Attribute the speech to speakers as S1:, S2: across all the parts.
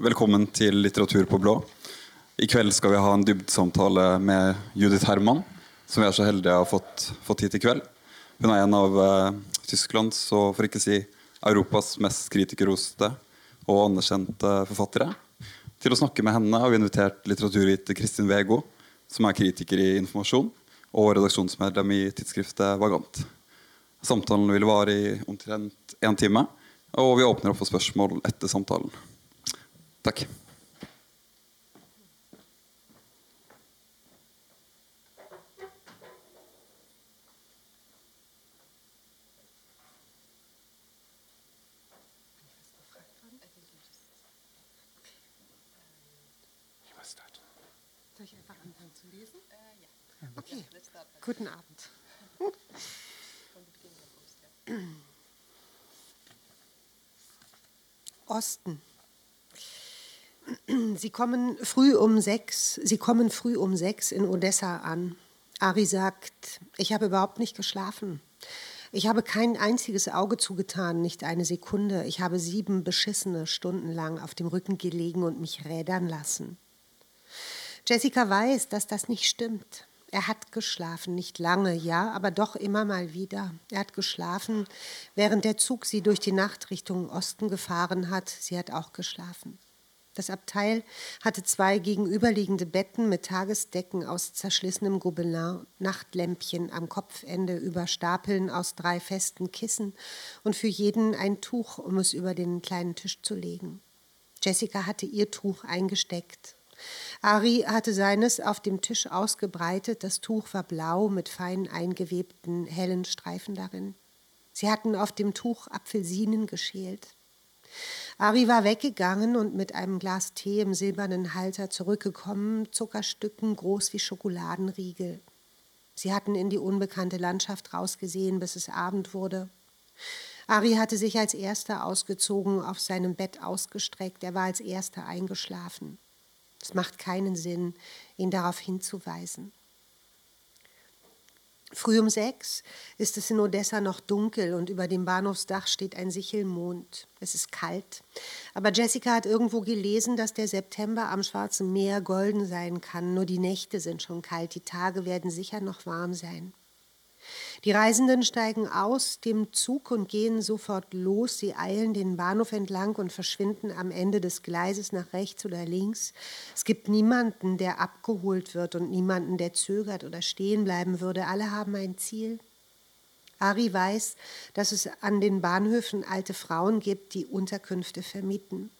S1: Velkommen til Litteratur på blå. I kveld skal vi ha en dybdesamtale med Judith Herman, som vi er så heldige å ha fått, fått hit i kveld. Hun er en av uh, Tysklands, og for ikke si Europas mest kritikerroste og anerkjente forfattere. Til å snakke med henne har vi invitert litteraturviter Kristin Vego, som er kritiker i informasjon og redaksjonsmedlem i tidsskriftet Vagant. Samtalen vil vare i omtrent én time, og vi åpner opp for spørsmål etter samtalen. Takk.
S2: Soll ich einfach anfangen zu lesen? Okay. Guten Abend. Osten. Sie kommen früh um sechs, sie kommen früh um sechs in Odessa an. Ari sagt, ich habe überhaupt nicht geschlafen. Ich habe kein einziges Auge zugetan, nicht eine Sekunde. Ich habe sieben beschissene Stunden lang auf dem Rücken gelegen und mich rädern lassen. Jessica weiß, dass das nicht stimmt. Er hat geschlafen, nicht lange, ja, aber doch immer mal wieder. Er hat geschlafen, während der Zug sie durch die Nacht Richtung Osten gefahren hat. Sie hat auch geschlafen. Das Abteil hatte zwei gegenüberliegende Betten mit Tagesdecken aus zerschlissenem Gobelin, Nachtlämpchen am Kopfende über Stapeln aus drei festen Kissen und für jeden ein Tuch, um es über den kleinen Tisch zu legen. Jessica hatte ihr Tuch eingesteckt. Ari hatte seines auf dem Tisch ausgebreitet. Das Tuch war blau mit fein eingewebten hellen Streifen darin. Sie hatten auf dem Tuch Apfelsinen geschält. Ari war weggegangen und mit einem Glas Tee im silbernen Halter zurückgekommen, Zuckerstücken groß wie Schokoladenriegel. Sie hatten in die unbekannte Landschaft rausgesehen, bis es Abend wurde. Ari hatte sich als erster ausgezogen, auf seinem Bett ausgestreckt. Er war als erster eingeschlafen. Es macht keinen Sinn, ihn darauf hinzuweisen. Früh um sechs ist es in Odessa noch dunkel und über dem Bahnhofsdach steht ein Sichelmond. Es ist kalt. Aber Jessica hat irgendwo gelesen, dass der September am Schwarzen Meer golden sein kann. Nur die Nächte sind schon kalt, die Tage werden sicher noch warm sein. Die Reisenden steigen aus dem Zug und gehen sofort los. Sie eilen den Bahnhof entlang und verschwinden am Ende des Gleises nach rechts oder links. Es gibt niemanden, der abgeholt wird und niemanden, der zögert oder stehen bleiben würde. Alle haben ein Ziel. Ari weiß, dass es an den Bahnhöfen alte Frauen gibt, die Unterkünfte vermieten.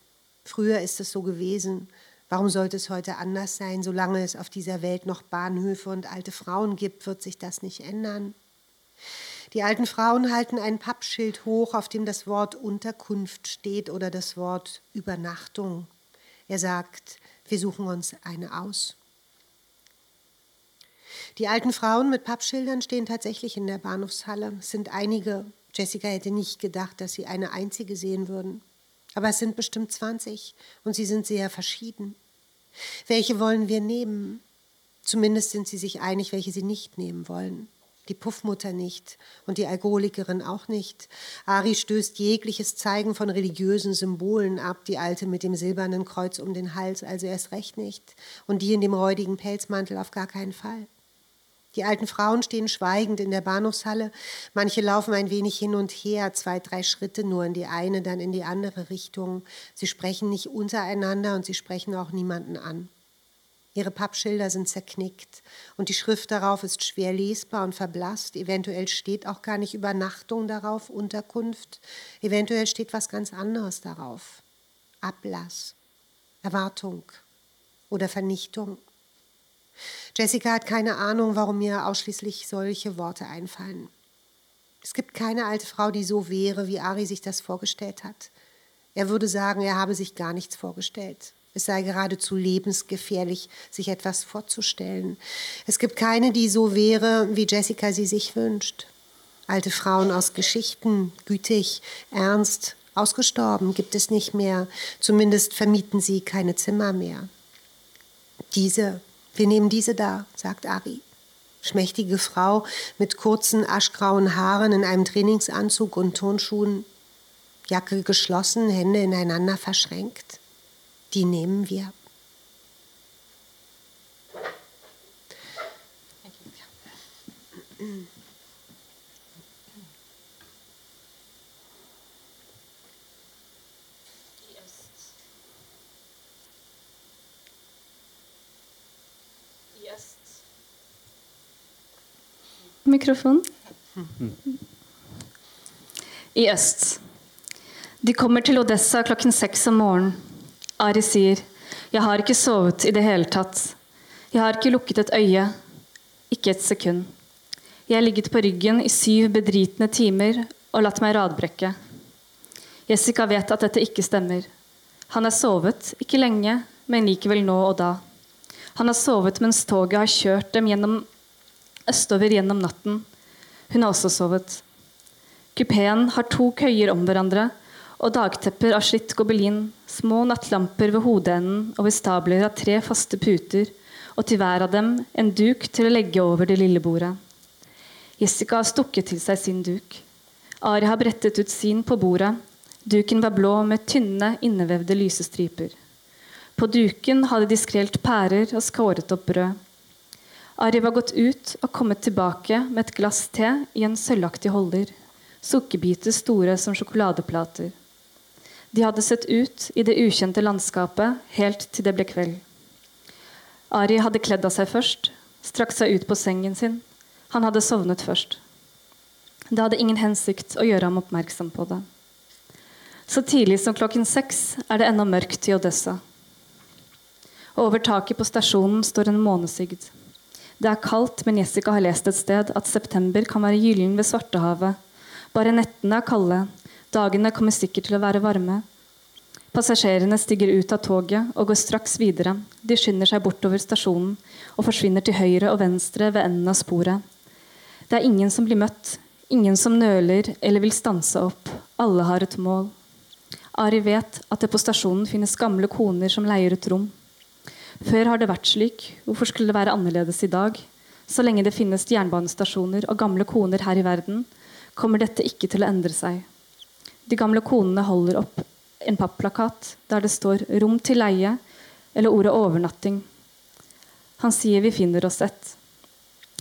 S2: Früher ist es so gewesen. Warum sollte es heute anders sein? Solange es auf dieser Welt noch Bahnhöfe und alte Frauen gibt, wird sich das nicht ändern. Die alten Frauen halten ein Pappschild hoch, auf dem das Wort Unterkunft steht oder das Wort Übernachtung. Er sagt, wir suchen uns eine aus. Die alten Frauen mit Pappschildern stehen tatsächlich in der Bahnhofshalle. Es sind einige. Jessica hätte nicht gedacht, dass sie eine einzige sehen würden. Aber es sind bestimmt 20 und sie sind sehr verschieden. Welche wollen wir nehmen? Zumindest sind sie sich einig, welche sie nicht nehmen wollen die Puffmutter nicht und die Alkoholikerin auch nicht. Ari stößt jegliches Zeigen von religiösen Symbolen ab, die Alte mit dem silbernen Kreuz um den Hals also erst recht nicht und die in dem räudigen Pelzmantel auf gar keinen Fall. Die alten Frauen stehen schweigend in der Bahnhofshalle, manche laufen ein wenig hin und her, zwei, drei Schritte nur in die eine, dann in die andere Richtung. Sie sprechen nicht untereinander und sie sprechen auch niemanden an. Ihre Pappschilder sind zerknickt und die Schrift darauf ist schwer lesbar und verblasst. Eventuell steht auch gar nicht Übernachtung darauf, Unterkunft. Eventuell steht was ganz anderes darauf. Ablass, Erwartung oder Vernichtung. Jessica hat keine Ahnung, warum mir ausschließlich solche Worte einfallen. Es gibt keine alte Frau, die so wäre, wie Ari sich das vorgestellt hat. Er würde sagen, er habe sich gar nichts vorgestellt. Es sei geradezu lebensgefährlich, sich etwas vorzustellen. Es gibt keine, die so wäre, wie Jessica sie sich wünscht. Alte Frauen aus Geschichten, gütig, ernst, ausgestorben, gibt es nicht mehr. Zumindest vermieten sie keine Zimmer mehr. Diese, wir nehmen diese da, sagt Ari. Schmächtige Frau mit kurzen, aschgrauen Haaren in einem Trainingsanzug und Turnschuhen, Jacke geschlossen, Hände ineinander verschränkt. Die nehmen wir.
S3: Mikrofon. I øst. De kommer til Odessa klokken seks om morgenen. Ari sier, 'Jeg har ikke sovet i det hele tatt. Jeg har ikke lukket et øye. Ikke et sekund. Jeg har ligget på ryggen i syv bedritne timer og latt meg radbrekke. Jessica vet at dette ikke stemmer. Han har sovet, ikke lenge, men likevel nå og da. Han har sovet mens toget har kjørt dem gjennom østover gjennom natten. Hun har også sovet. Kupeen har to køyer om hverandre og dagtepper av slitt gobelin, små nattlamper ved hodeenden og ved stabler av tre faste puter, og til hver av dem en duk til å legge over det lille bordet. Jessica har stukket til seg sin duk. Ari har brettet ut sin på bordet. Duken var blå med tynne, innevevde lysestriper. På duken hadde de skrelt pærer og skåret opp brød. Ari var gått ut og kommet tilbake med et glass te i en sølvaktig holder. Sukkerbiter store som sjokoladeplater. De hadde sett ut i det ukjente landskapet helt til det ble kveld. Ari hadde kledd av seg først, strakt seg ut på sengen sin. Han hadde sovnet først. Det hadde ingen hensikt å gjøre ham oppmerksom på det. Så tidlig som klokken seks er det ennå mørkt i Odessa. Og over taket på stasjonen står en månesigd. Det er kaldt, men Jessica har lest et sted at september kan være gyllen ved Svartehavet. Bare nettene er kalde. Dagene kommer sikkert til å være varme. Passasjerene stiger ut av toget og går straks videre. De skynder seg bortover stasjonen og forsvinner til høyre og venstre ved enden av sporet. Det er ingen som blir møtt, ingen som nøler eller vil stanse opp. Alle har et mål. Ari vet at det på stasjonen finnes gamle koner som leier ut rom. Før har det vært slik. Hvorfor skulle det være annerledes i dag? Så lenge det finnes jernbanestasjoner og gamle koner her i verden, kommer dette ikke til å endre seg. De gamle konene holder opp en papplakat der det står 'rom til leie' eller ordet 'overnatting'. Han sier vi finner oss et.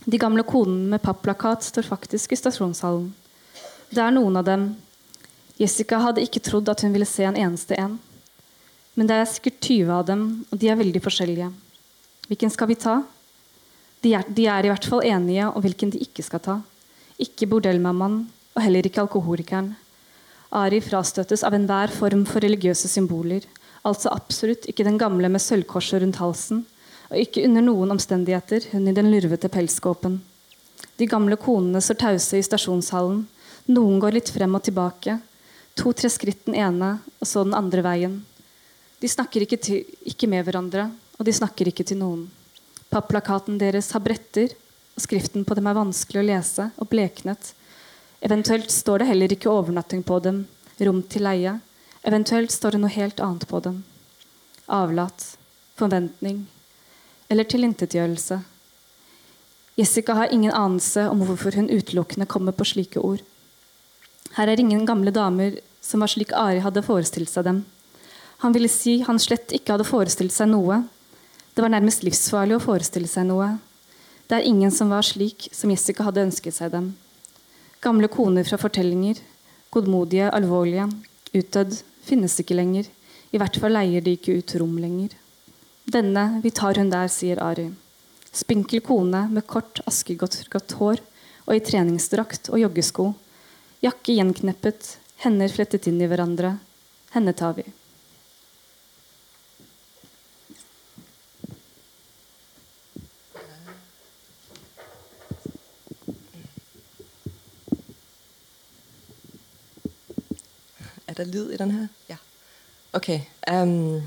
S3: De gamle konene med papplakat står faktisk i stasjonshallen. Det er noen av dem. Jessica hadde ikke trodd at hun ville se en eneste en. Men det er sikkert 20 av dem, og de er veldig forskjellige. Hvilken skal vi ta? De er, de er i hvert fall enige om hvilken de ikke skal ta. Ikke bordellmammaen, og heller ikke alkoholikeren. Ari frastøtes av enhver form for religiøse symboler, altså absolutt ikke den gamle med sølvkorset rundt halsen, og ikke under noen omstendigheter hun i den lurvete pelskåpen. De gamle konene står tause i stasjonshallen, noen går litt frem og tilbake, to-tre skritt den ene, og så den andre veien. De snakker ikke, til, ikke med hverandre, og de snakker ikke til noen. Papplakaten deres har bretter, og skriften på dem er vanskelig å lese og bleknet, Eventuelt står det heller ikke overnatting på dem, rom til leie. Eventuelt står det noe helt annet på dem. Avlat, forventning eller tilintetgjørelse. Jessica har ingen anelse om hvorfor hun utelukkende kommer på slike ord. Her er ingen gamle damer som var slik Ari hadde forestilt seg dem. Han ville si han slett ikke hadde forestilt seg noe. Det var nærmest livsfarlig å forestille seg noe. Det er ingen som var slik som Jessica hadde ønsket seg dem. Gamle koner fra fortellinger, godmodige, alvorlige, utdødd, finnes ikke lenger. I hvert fall leier de ikke ut rom lenger. Denne, vi tar hun der, sier Ari. Spinkel kone med kort, askegodt hår og i treningsdrakt og joggesko. Jakke gjenkneppet, hender flettet inn i hverandre. Henne tar vi.
S4: Der lyd i den her? Ja. Okay. Um,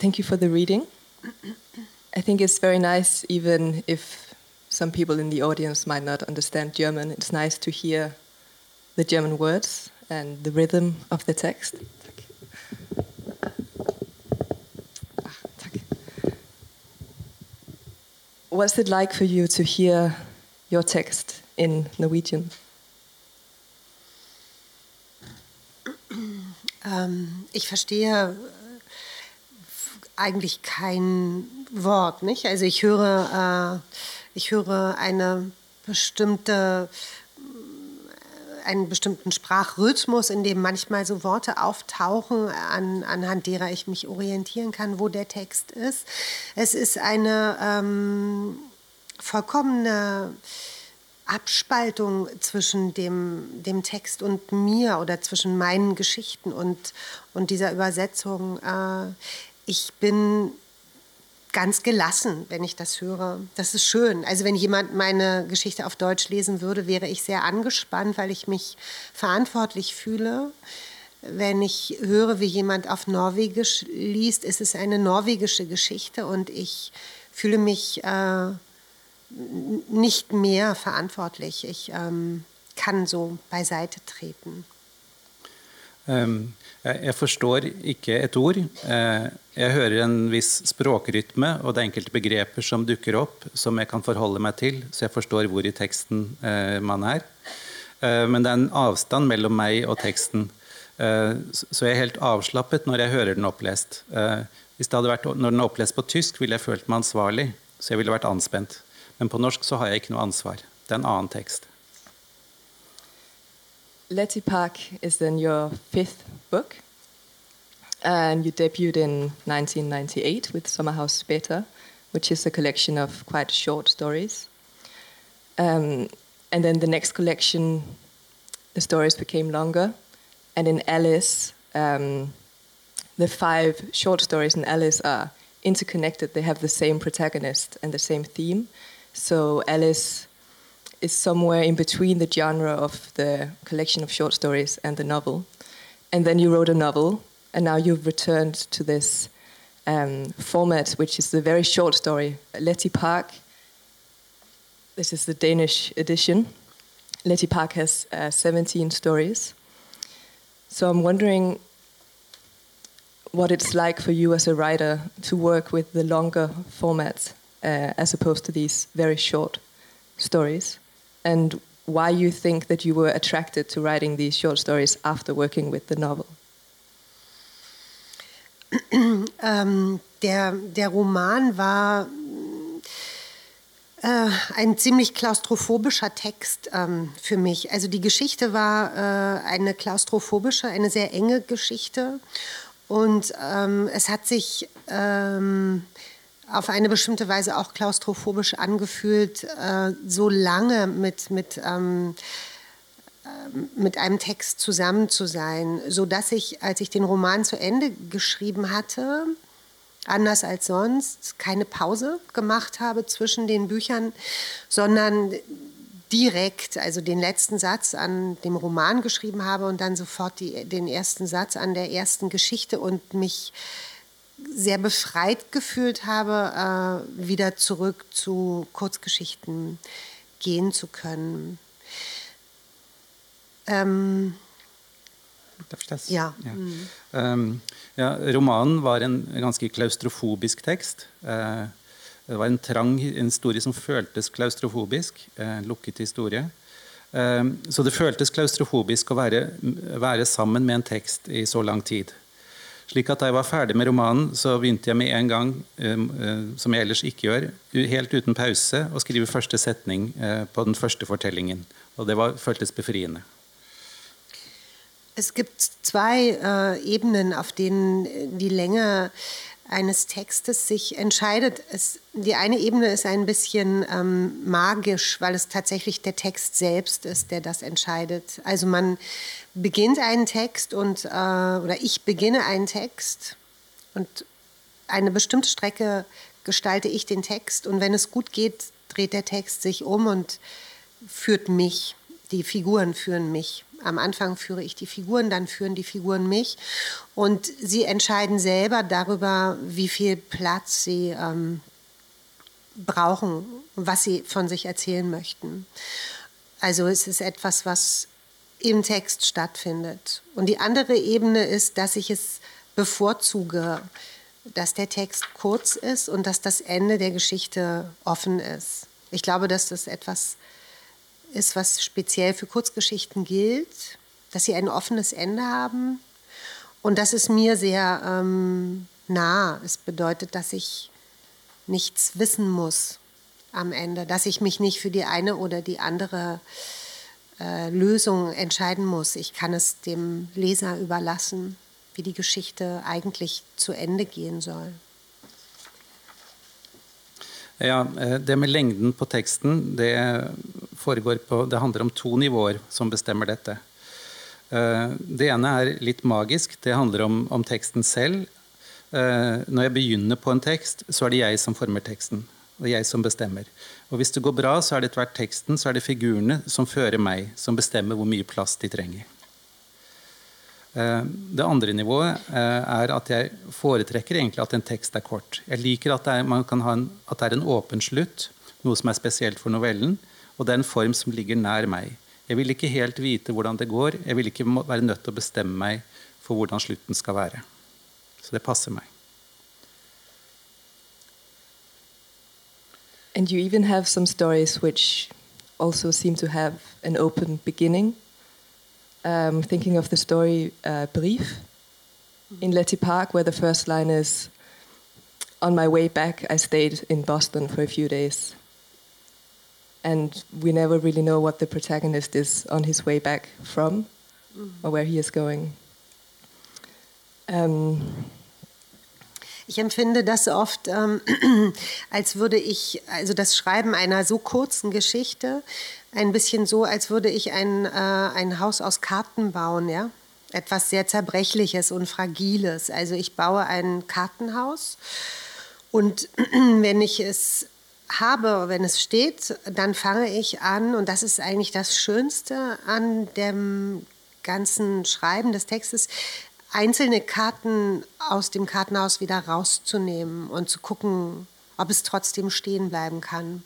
S4: thank you for the reading. I think it's very nice, even if some people in the audience might not understand German. It's nice to hear the German words and the rhythm of the text. What's it like for you to hear your text in Norwegian?
S2: Ähm, ich verstehe eigentlich kein Wort, nicht? Also ich höre, äh, ich höre eine bestimmte einen bestimmten Sprachrhythmus, in dem manchmal so Worte auftauchen, an, anhand derer ich mich orientieren kann, wo der Text ist. Es ist eine ähm, vollkommene Abspaltung zwischen dem, dem Text und mir oder zwischen meinen Geschichten und, und dieser Übersetzung. Äh, ich bin ganz gelassen, wenn ich das höre. Das ist schön. Also wenn jemand meine Geschichte auf Deutsch lesen würde, wäre ich sehr angespannt, weil ich mich verantwortlich fühle. Wenn ich höre, wie jemand auf Norwegisch liest, ist es eine norwegische Geschichte und ich fühle mich äh, nicht mehr verantwortlich. Ich ähm, kann so beiseite treten.
S5: Um, jeg forstår ikke et ord. Uh, jeg hører en viss språkrytme, og det er enkelte begreper som dukker opp som jeg kan forholde meg til, så jeg forstår hvor i teksten uh, man er. Uh, men det er en avstand mellom meg og teksten. Så jeg er helt avslappet når jeg hører den opplest. Hvis det hadde vært, når den er opplest på tysk, ville jeg følt meg ansvarlig, så jeg ville vært anspent. Men på norsk så har jeg ikke noe ansvar. Det er en annen tekst.
S4: Letty Park is then your fifth book. And you debuted in 1998 with Summerhouse Beta, which is a collection of quite short stories. Um, and then the next collection, the stories became longer. And in Alice, um, the five short stories in Alice are interconnected. They have the same protagonist and the same theme. So Alice is somewhere in between the genre of the collection of short stories and the novel. And then you wrote a novel, and now you've returned to this um, format, which is the very short story. Letty Park, this is the Danish edition. Letty Park has uh, 17 stories. So I'm wondering what it's like for you as a writer to work with the longer formats uh, as opposed to these very short stories, and why you think that you were attracted to writing these short stories after working with the novel.
S2: ähm, der, der Roman war äh, ein ziemlich klaustrophobischer Text ähm, für mich. Also die Geschichte war äh, eine klaustrophobische, eine sehr enge Geschichte. Und ähm, es hat sich ähm, auf eine bestimmte Weise auch klaustrophobisch angefühlt, äh, so lange mit, mit, ähm, äh, mit einem Text zusammen zu sein, sodass ich, als ich den Roman zu Ende geschrieben hatte, anders als sonst, keine Pause gemacht habe zwischen den Büchern, sondern direkt, also den letzten Satz an dem Roman geschrieben habe und dann sofort die, den ersten Satz an der ersten Geschichte und mich sehr befreit gefühlt habe, äh, wieder zurück zu Kurzgeschichten gehen zu können. Ähm,
S5: Darf ich das?
S2: Ja.
S5: Ja. Um, ja. romanen var en ganske klaustrofobisk tekst. Eh, det var en trang en historie som føltes klaustrofobisk. En uh, lukket historie. Eh, så det føltes klaustrofobisk å være, være sammen med en tekst i så lang tid. Slik at Da jeg var ferdig med romanen, så begynte jeg med en gang, uh, som jeg ellers ikke gjør, helt uten pause, å skrive første setning uh, på den første fortellingen. Og det var, føltes befriende.
S2: Es gibt zwei äh, Ebenen, auf denen die Länge eines Textes sich entscheidet. Es, die eine Ebene ist ein bisschen ähm, magisch, weil es tatsächlich der Text selbst ist, der das entscheidet. Also man beginnt einen Text und äh, oder ich beginne einen Text und eine bestimmte Strecke gestalte ich den Text und wenn es gut geht, dreht der Text sich um und führt mich. Die Figuren führen mich. Am Anfang führe ich die Figuren, dann führen die Figuren mich. Und sie entscheiden selber darüber, wie viel Platz sie ähm, brauchen, was sie von sich erzählen möchten. Also es ist etwas, was im Text stattfindet. Und die andere Ebene ist, dass ich es bevorzuge, dass der Text kurz ist und dass das Ende der Geschichte offen ist. Ich glaube, dass das etwas ist, was speziell für Kurzgeschichten gilt, dass sie ein offenes Ende haben Und das ist mir sehr ähm, nah. Es bedeutet, dass ich nichts wissen muss am Ende, dass ich mich nicht für die eine oder die andere äh, Lösung entscheiden muss. Ich kann es dem Leser überlassen, wie die Geschichte eigentlich zu Ende gehen soll.
S5: Ja, eh, Det med lengden på teksten det, på, det handler om to nivåer som bestemmer dette. Eh, det ene er litt magisk. Det handler om, om teksten selv. Eh, når jeg begynner på en tekst, så er det jeg som former teksten. Og jeg som bestemmer. Og hvis det går bra, så er det etter hvert teksten, så er det figurene som fører meg, som bestemmer hvor mye plass de trenger. Eh, det andre nivået eh, er at jeg foretrekker egentlig at en tekst er kort. Jeg liker at det er, en, at det er en åpen slutt, noe som er spesielt for novellen, og det er en form som ligger nær meg. Jeg vil ikke helt vite hvordan det går. Jeg vil ikke være nødt til å bestemme meg for hvordan slutten skal være. Så det passer meg.
S4: And you even have some stories which also seem to have an open beginning. Um, thinking of the story uh, Brief in Letty Park, where the first line is On my way back, I stayed in Boston for a few days. And we never really know what the protagonist is on his way back from mm. or where he is going. Um,
S2: Ich empfinde das oft, ähm, als würde ich, also das Schreiben einer so kurzen Geschichte, ein bisschen so, als würde ich ein, äh, ein Haus aus Karten bauen, ja. Etwas sehr Zerbrechliches und Fragiles. Also ich baue ein Kartenhaus und wenn ich es habe, wenn es steht, dann fange ich an, und das ist eigentlich das Schönste an dem ganzen Schreiben des Textes, einzelne Karten aus dem Kartenhaus wieder rauszunehmen und zu gucken, ob es trotzdem stehen bleiben kann.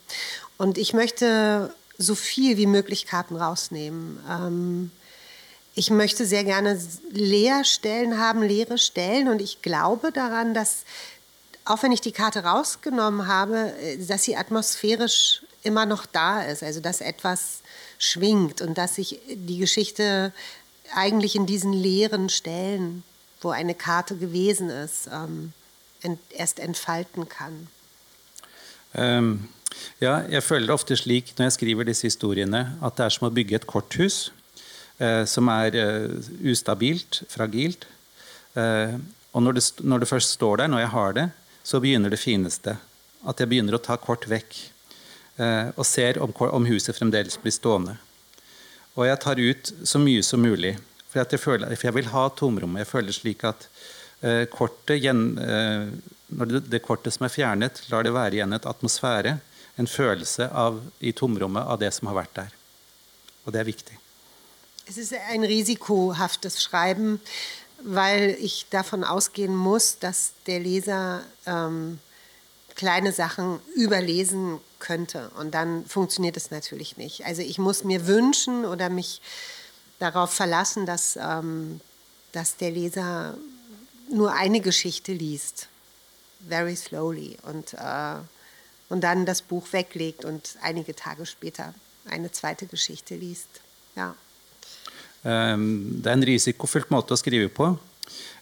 S2: Und ich möchte so viel wie möglich Karten rausnehmen. Ähm, ich möchte sehr gerne Leerstellen haben, leere Stellen. Und ich glaube daran, dass, auch wenn ich die Karte rausgenommen habe, dass sie atmosphärisch immer noch da ist. Also dass etwas schwingt und dass sich die Geschichte eigentlich in diesen leeren Stellen, wo eine Karte gewesen ist, ähm, ent, erst entfalten kann.
S5: Um, ja, jeg føler ofte slik når jeg skriver disse historiene, at det er som å bygge et korthus eh, som er eh, ustabilt, fragilt. Eh, og når det, når det, først står der, når jeg har det, så begynner det fineste. At jeg begynner å ta kort vekk. Eh, og ser om, om huset fremdeles blir stående. Og jeg tar ut så mye som mulig. For, jeg, føler, for jeg vil ha tomrommet. Jeg føler slik at eh, kortet gjen, eh, Når det, det, kortet som er fjernet, lar det være igjen et atmosfære, en følelse av, i tomrommet av det som har vært der. Og det er viktig.
S2: Es ist ein risikohaftes Schreiben, weil ich davon ausgehen muss, dass der Leser ähm, kleine Sachen überlesen könnte. Und dann funktioniert es natürlich nicht. Also ich muss mir wünschen oder mich darauf verlassen, dass, ähm, dass der Leser nur eine Geschichte liest, very slowly, und, äh, und dann das Buch weglegt und einige Tage später eine zweite Geschichte liest. Ja.
S5: Um, det er en risikofylt måte å skrive på.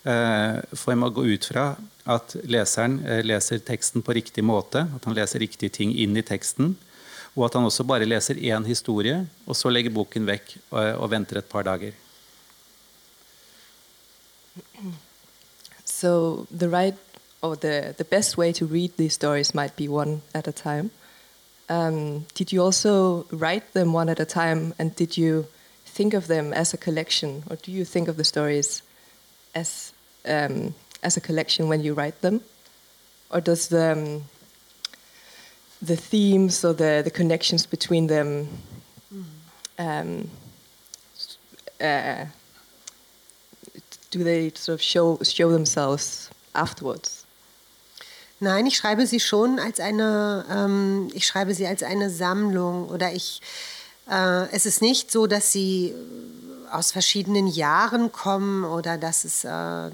S5: Uh, for jeg må gå ut fra at leseren uh, leser teksten på riktig måte, at han leser riktige ting inn i teksten. Og at han også bare leser én historie, og så legger boken vekk og, og venter et par dager.
S4: So the right or the, the best way to read these stories might be one at a time. Um, did you also write them one at a time, and did you think of them as a collection, or do you think of the stories as um, as a collection when you write them, or does the um, the themes or the, the connections between them um, uh, do they sort of show, show themselves afterwards?
S2: Nein, ich schreibe sie schon als eine, ähm, ich schreibe sie als eine Sammlung oder ich, äh, es ist nicht so, dass sie aus verschiedenen Jahren kommen oder dass es äh,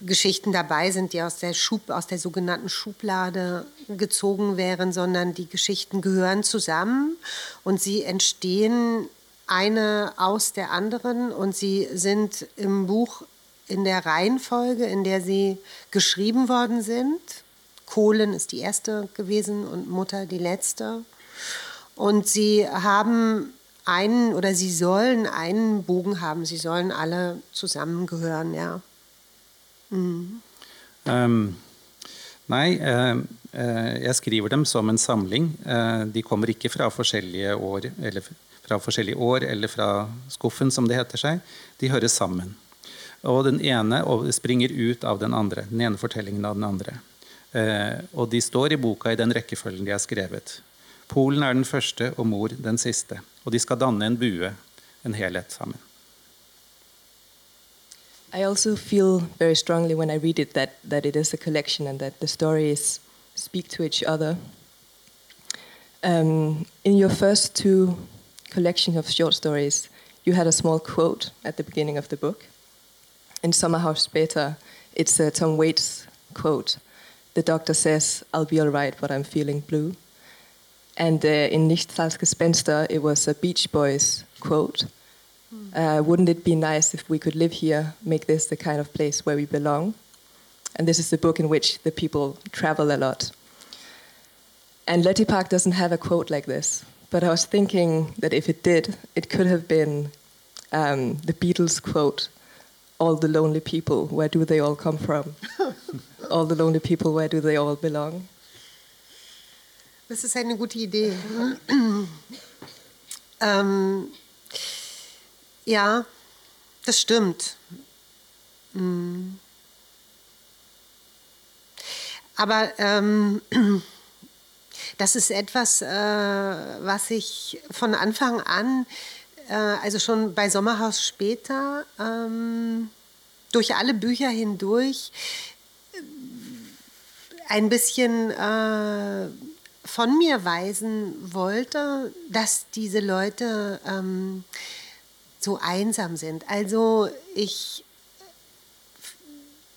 S2: Geschichten dabei sind, die aus der, Schub, aus der sogenannten Schublade gezogen wären, sondern die Geschichten gehören zusammen und sie entstehen eine aus der anderen und sie sind im Buch in der Reihenfolge, in der sie geschrieben worden sind. Kohlen ist die erste gewesen und Mutter die letzte. Und sie haben einen oder sie sollen einen Bogen haben. Sie sollen alle zusammengehören, ja. Mhm.
S5: Um, nei, uh, uh, jeg skriver dem som en samling. Uh, de kommer ikke fra forskjellige år eller fra forskjellige år eller fra skuffen, som det heter seg. De hører sammen. Og den ene springer ut av den andre. Den ene fortellingen av den andre. og de står i boka i den rekkefølgen de er skrevet. Polen er den første og mor den siste. Og de skal danne en bue, en helhet sammen.
S4: I also feel very strongly when I read it that, that it is a collection and that the stories speak to each other. Um, in your first two collections of short stories, you had a small quote at the beginning of the book. In Sommerhaus Später, it's a Tom Waits quote. The doctor says, I'll be all right, but I'm feeling blue. And uh, in Nichts als Gespenster, it was a Beach Boys quote. Uh, wouldn't it be nice if we could live here, make this the kind of place where we belong? And this is the book in which the people travel a lot. And Letty Park doesn't have a quote like this, but I was thinking that if it did, it could have been um, the Beatles quote All the lonely people, where do they all come from? all the lonely people, where do they all belong?
S2: Das ist eine gute Idee. ähm, ja, das stimmt. Mm. Aber ähm, das ist etwas, äh, was ich von Anfang an, äh, also schon bei Sommerhaus später, ähm, durch alle Bücher hindurch, ein bisschen äh, von mir weisen wollte, dass diese Leute ähm, so einsam sind. Also ich,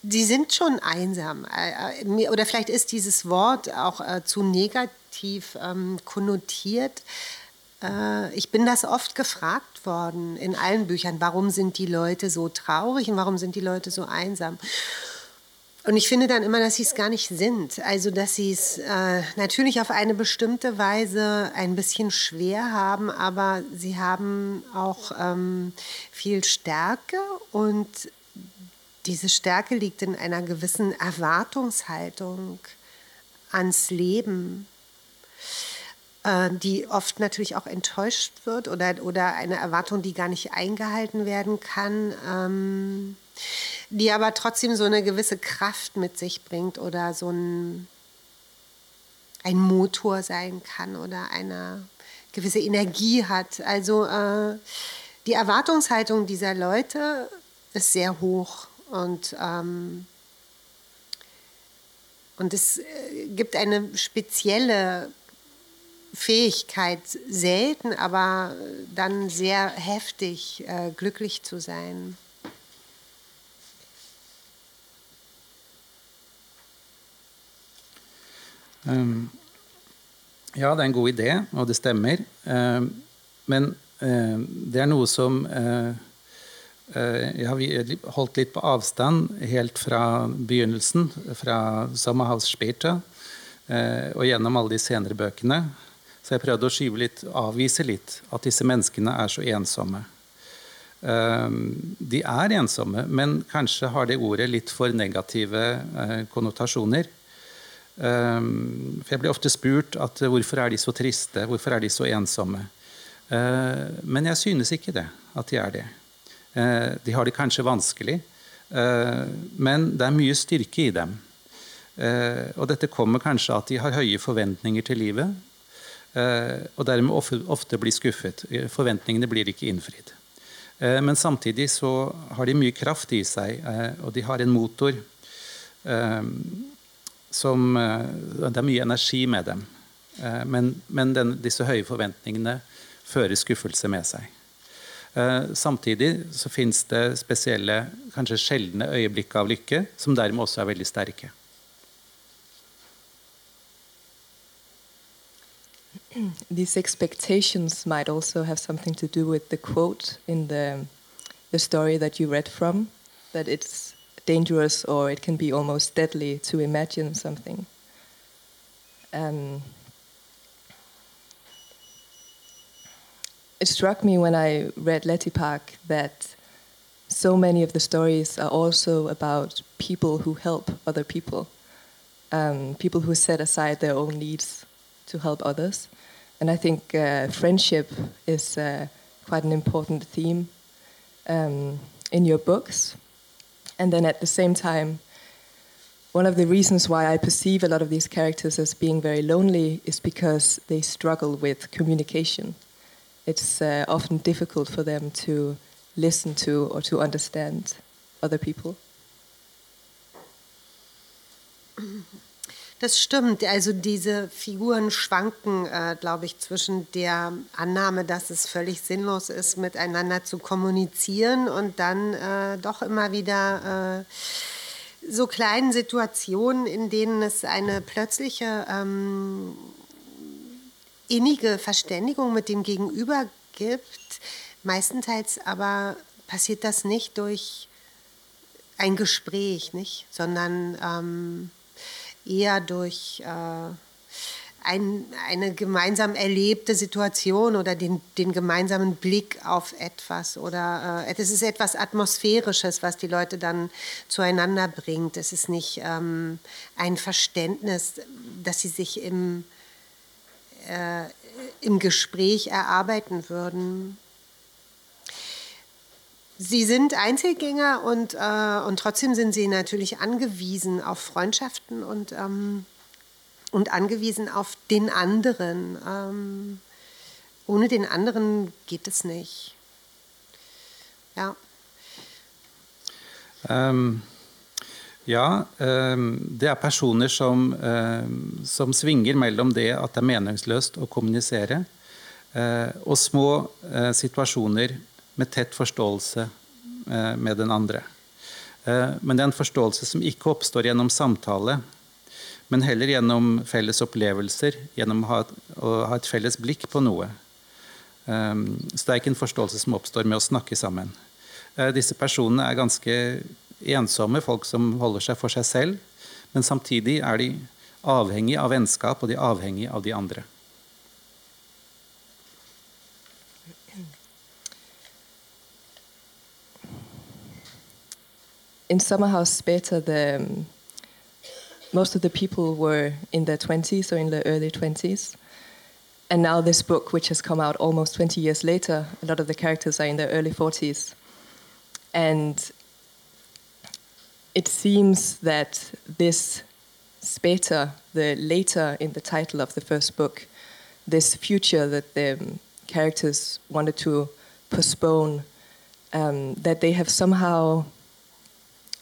S2: die sind schon einsam. Äh, oder vielleicht ist dieses Wort auch äh, zu negativ ähm, konnotiert. Äh, ich bin das oft gefragt worden in allen Büchern, warum sind die Leute so traurig und warum sind die Leute so einsam. Und ich finde dann immer, dass sie es gar nicht sind. Also, dass sie es äh, natürlich auf eine bestimmte Weise ein bisschen schwer haben, aber sie haben auch ähm, viel Stärke und diese Stärke liegt in einer gewissen Erwartungshaltung ans Leben, äh, die oft natürlich auch enttäuscht wird oder, oder eine Erwartung, die gar nicht eingehalten werden kann. Ähm, die aber trotzdem so eine gewisse Kraft mit sich bringt oder so ein, ein Motor sein kann oder eine gewisse Energie hat. Also äh, die Erwartungshaltung dieser Leute ist sehr hoch und, ähm, und es äh, gibt eine spezielle Fähigkeit, selten, aber dann sehr heftig äh, glücklich zu sein.
S5: Ja, det er en god idé, og det stemmer. Um, men uh, det er noe som uh, uh, Jeg har holdt litt på avstand helt fra begynnelsen, fra Sommerhaus Spirta, og gjennom alle de senere bøkene. Så jeg prøvde å skyve litt, avvise litt at disse menneskene er så ensomme. De er ensomme, men kanskje har det ordet litt for negative konnotasjoner. Ehm, for jeg blir ofte spurt at eh, hvorfor er de så triste, hvorfor er de så ensomme? Eh, men jeg synes ikke det, at de er det. Eh, de har det kanskje vanskelig, men det er mye styrke i dem. Og dette kommer kanskje at de har høye forventninger til livet, og dermed ofte blir skuffet. Forventningene blir ikke innfridd. Men samtidig så har de mye kraft i seg, og de har en motor som eh, Det er mye energi med dem. Eh, men, men den, disse høye forventningene fører skuffelse med seg. Eh, samtidig så fins det spesielle, kanskje sjeldne øyeblikk av lykke, som dermed også er veldig sterke.
S4: These expectations might also have something to do with the quote in the, the story that you read from. that it's dangerous or it can be almost deadly to imagine something. Um, it struck me when I read Letty Park that so many of the stories are also about people who help other people, um, people who set aside their own needs to help others. And I think uh, friendship is uh, quite an important theme um, in your books. And then at the same time, one of the reasons why I perceive a lot of these characters as being very lonely is because they struggle with communication. It's uh, often difficult for them to listen to or to understand other people.
S2: Das stimmt. Also diese Figuren schwanken, äh, glaube ich, zwischen der Annahme, dass es völlig sinnlos ist, miteinander zu kommunizieren und dann äh, doch immer wieder äh, so kleinen Situationen, in denen es eine plötzliche ähm, innige Verständigung mit dem Gegenüber gibt. Meistenteils aber passiert das nicht durch ein Gespräch, nicht, sondern ähm, eher durch äh, ein, eine gemeinsam erlebte Situation oder den, den gemeinsamen Blick auf etwas oder äh, es ist etwas Atmosphärisches, was die Leute dann zueinander bringt. Es ist nicht ähm, ein Verständnis, dass sie sich im, äh, im Gespräch erarbeiten würden. Sie sind Einzelgänger und, äh, und trotzdem sind sie natürlich angewiesen auf Freundschaften und, ähm, und angewiesen auf den anderen. Ähm, ohne den anderen geht es nicht. Ja.
S5: Um, ja, um, det er personer som, um, som svinger mellom det at det er meningsløst å kommunisere, uh, og små uh, situasjoner med tett forståelse uh, med den andre. Men det er en forståelse som ikke oppstår gjennom samtale, men heller gjennom felles opplevelser, gjennom å ha et, felles blikk på noe. Så det er ikke en forståelse som oppstår med å snakke sammen. Disse personene er ganske ensomme, folk som holder seg for seg selv, men samtidig er de avhengig av vennskap, og de er avhengig av de andre.
S4: In Summerhouse Beta, the um, most of the people were in their 20s or in their early 20s. And now, this book, which has come out almost 20 years later, a lot of the characters are in their early 40s. And it seems that this Speta, the later in the title of the first book, this future that the um, characters wanted to postpone, um, that they have somehow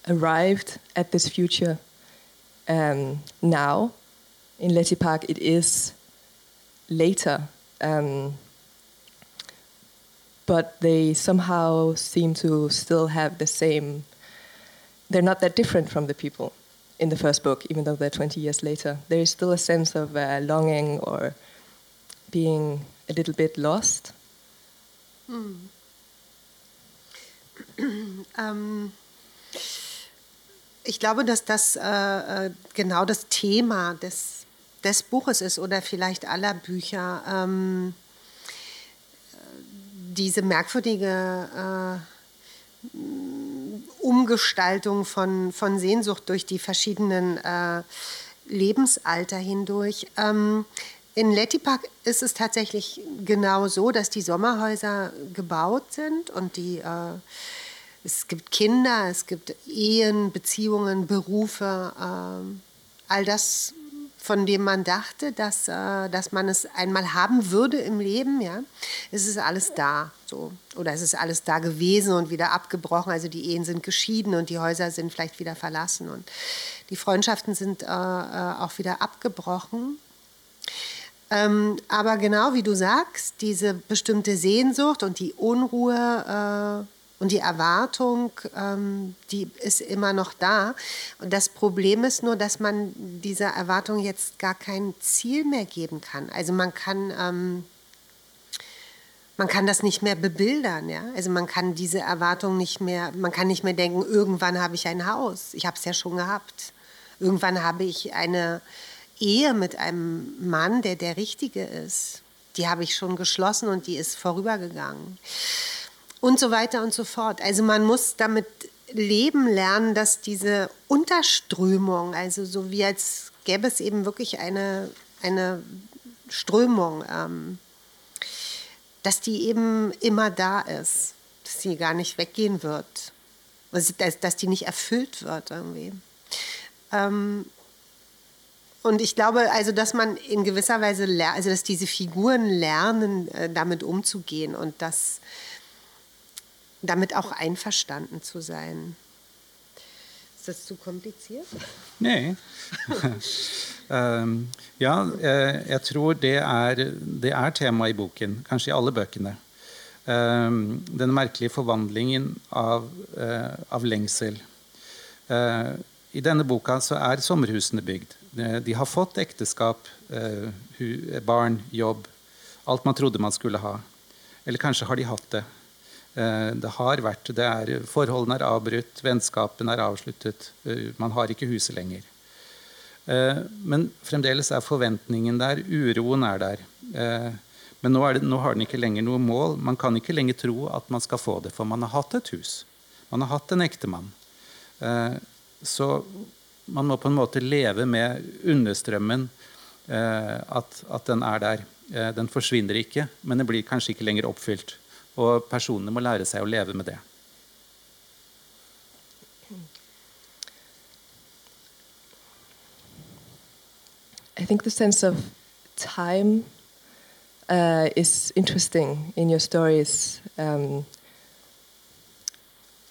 S4: arrived at this future um, now. In Letty Park, it is later. Um, but they somehow seem to still have the same. They're not that different from the people in the first book, even though they're 20 years later. There is still a sense of uh, longing or being a little bit lost.
S2: Hm. ähm, ich glaube, dass das äh, äh, genau das Thema des, des Buches ist oder vielleicht aller Bücher. Ähm, diese merkwürdige äh, Umgestaltung von, von Sehnsucht durch die verschiedenen äh, Lebensalter hindurch. Ähm, in Lettipak ist es tatsächlich genau so, dass die Sommerhäuser gebaut sind und die, äh, es gibt Kinder, es gibt Ehen, Beziehungen, Berufe, äh, all das, von dem man dachte, dass, äh, dass man es einmal haben würde im Leben. Ja? Es ist alles da. So. Oder es ist alles da gewesen und wieder abgebrochen. Also die Ehen sind geschieden und die Häuser sind vielleicht wieder verlassen und die Freundschaften sind äh, äh auch wieder abgebrochen. Ähm, aber genau wie du sagst, diese bestimmte Sehnsucht und die Unruhe äh, und die Erwartung, ähm, die ist immer noch da. Und das Problem ist nur, dass man dieser Erwartung jetzt gar kein Ziel mehr geben kann. Also man kann, ähm, man kann das nicht mehr bebildern, ja. Also man kann diese Erwartung nicht mehr, man kann nicht mehr denken, irgendwann habe ich ein Haus. Ich habe es ja schon gehabt. Irgendwann habe ich eine Ehe mit einem Mann, der der Richtige ist. Die habe ich schon geschlossen und die ist vorübergegangen. Und so weiter und so fort. Also man muss damit leben lernen, dass diese Unterströmung, also so wie als gäbe es eben wirklich eine, eine Strömung, ähm, dass die eben immer da ist, dass sie gar nicht weggehen wird, dass, dass die nicht erfüllt wird irgendwie. Ähm, und ich glaube, also, dass man in gewisser Weise, also dass diese Figuren lernen, äh, damit umzugehen und das damit auch einverstanden zu sein. Ist das zu kompliziert?
S5: Nee. um, ja, eh, jeg tror det er, det er tema i boken, kanskje i alle bøkene. Um, den merkelige forvandlingen av, uh, av lengsel. Uh, I denne boka så er sommerhusene bygd. De har fått ekteskap, uh, barn, jobb. Alt man trodde man skulle ha. Eller kanskje har de hatt det. Eh, det har vært, det er, Forholdene er avbrutt, vennskapene er avsluttet. Eh, man har ikke huset lenger. Eh, men fremdeles er forventningen der, uroen er der. Men nå, det, nå, har den ikke lenger noe mål. Man kan ikke lenger tro at man skal få det, for man har hatt et hus. Man har hatt en ektemann. Så man må på en måte leve med understrømmen, at, at den er der. Den forsvinner ikke, men den blir kanskje ikke lenger oppfylt. Og personene må lære seg å leve med det.
S4: I think the sense of time uh, is interesting in your stories um,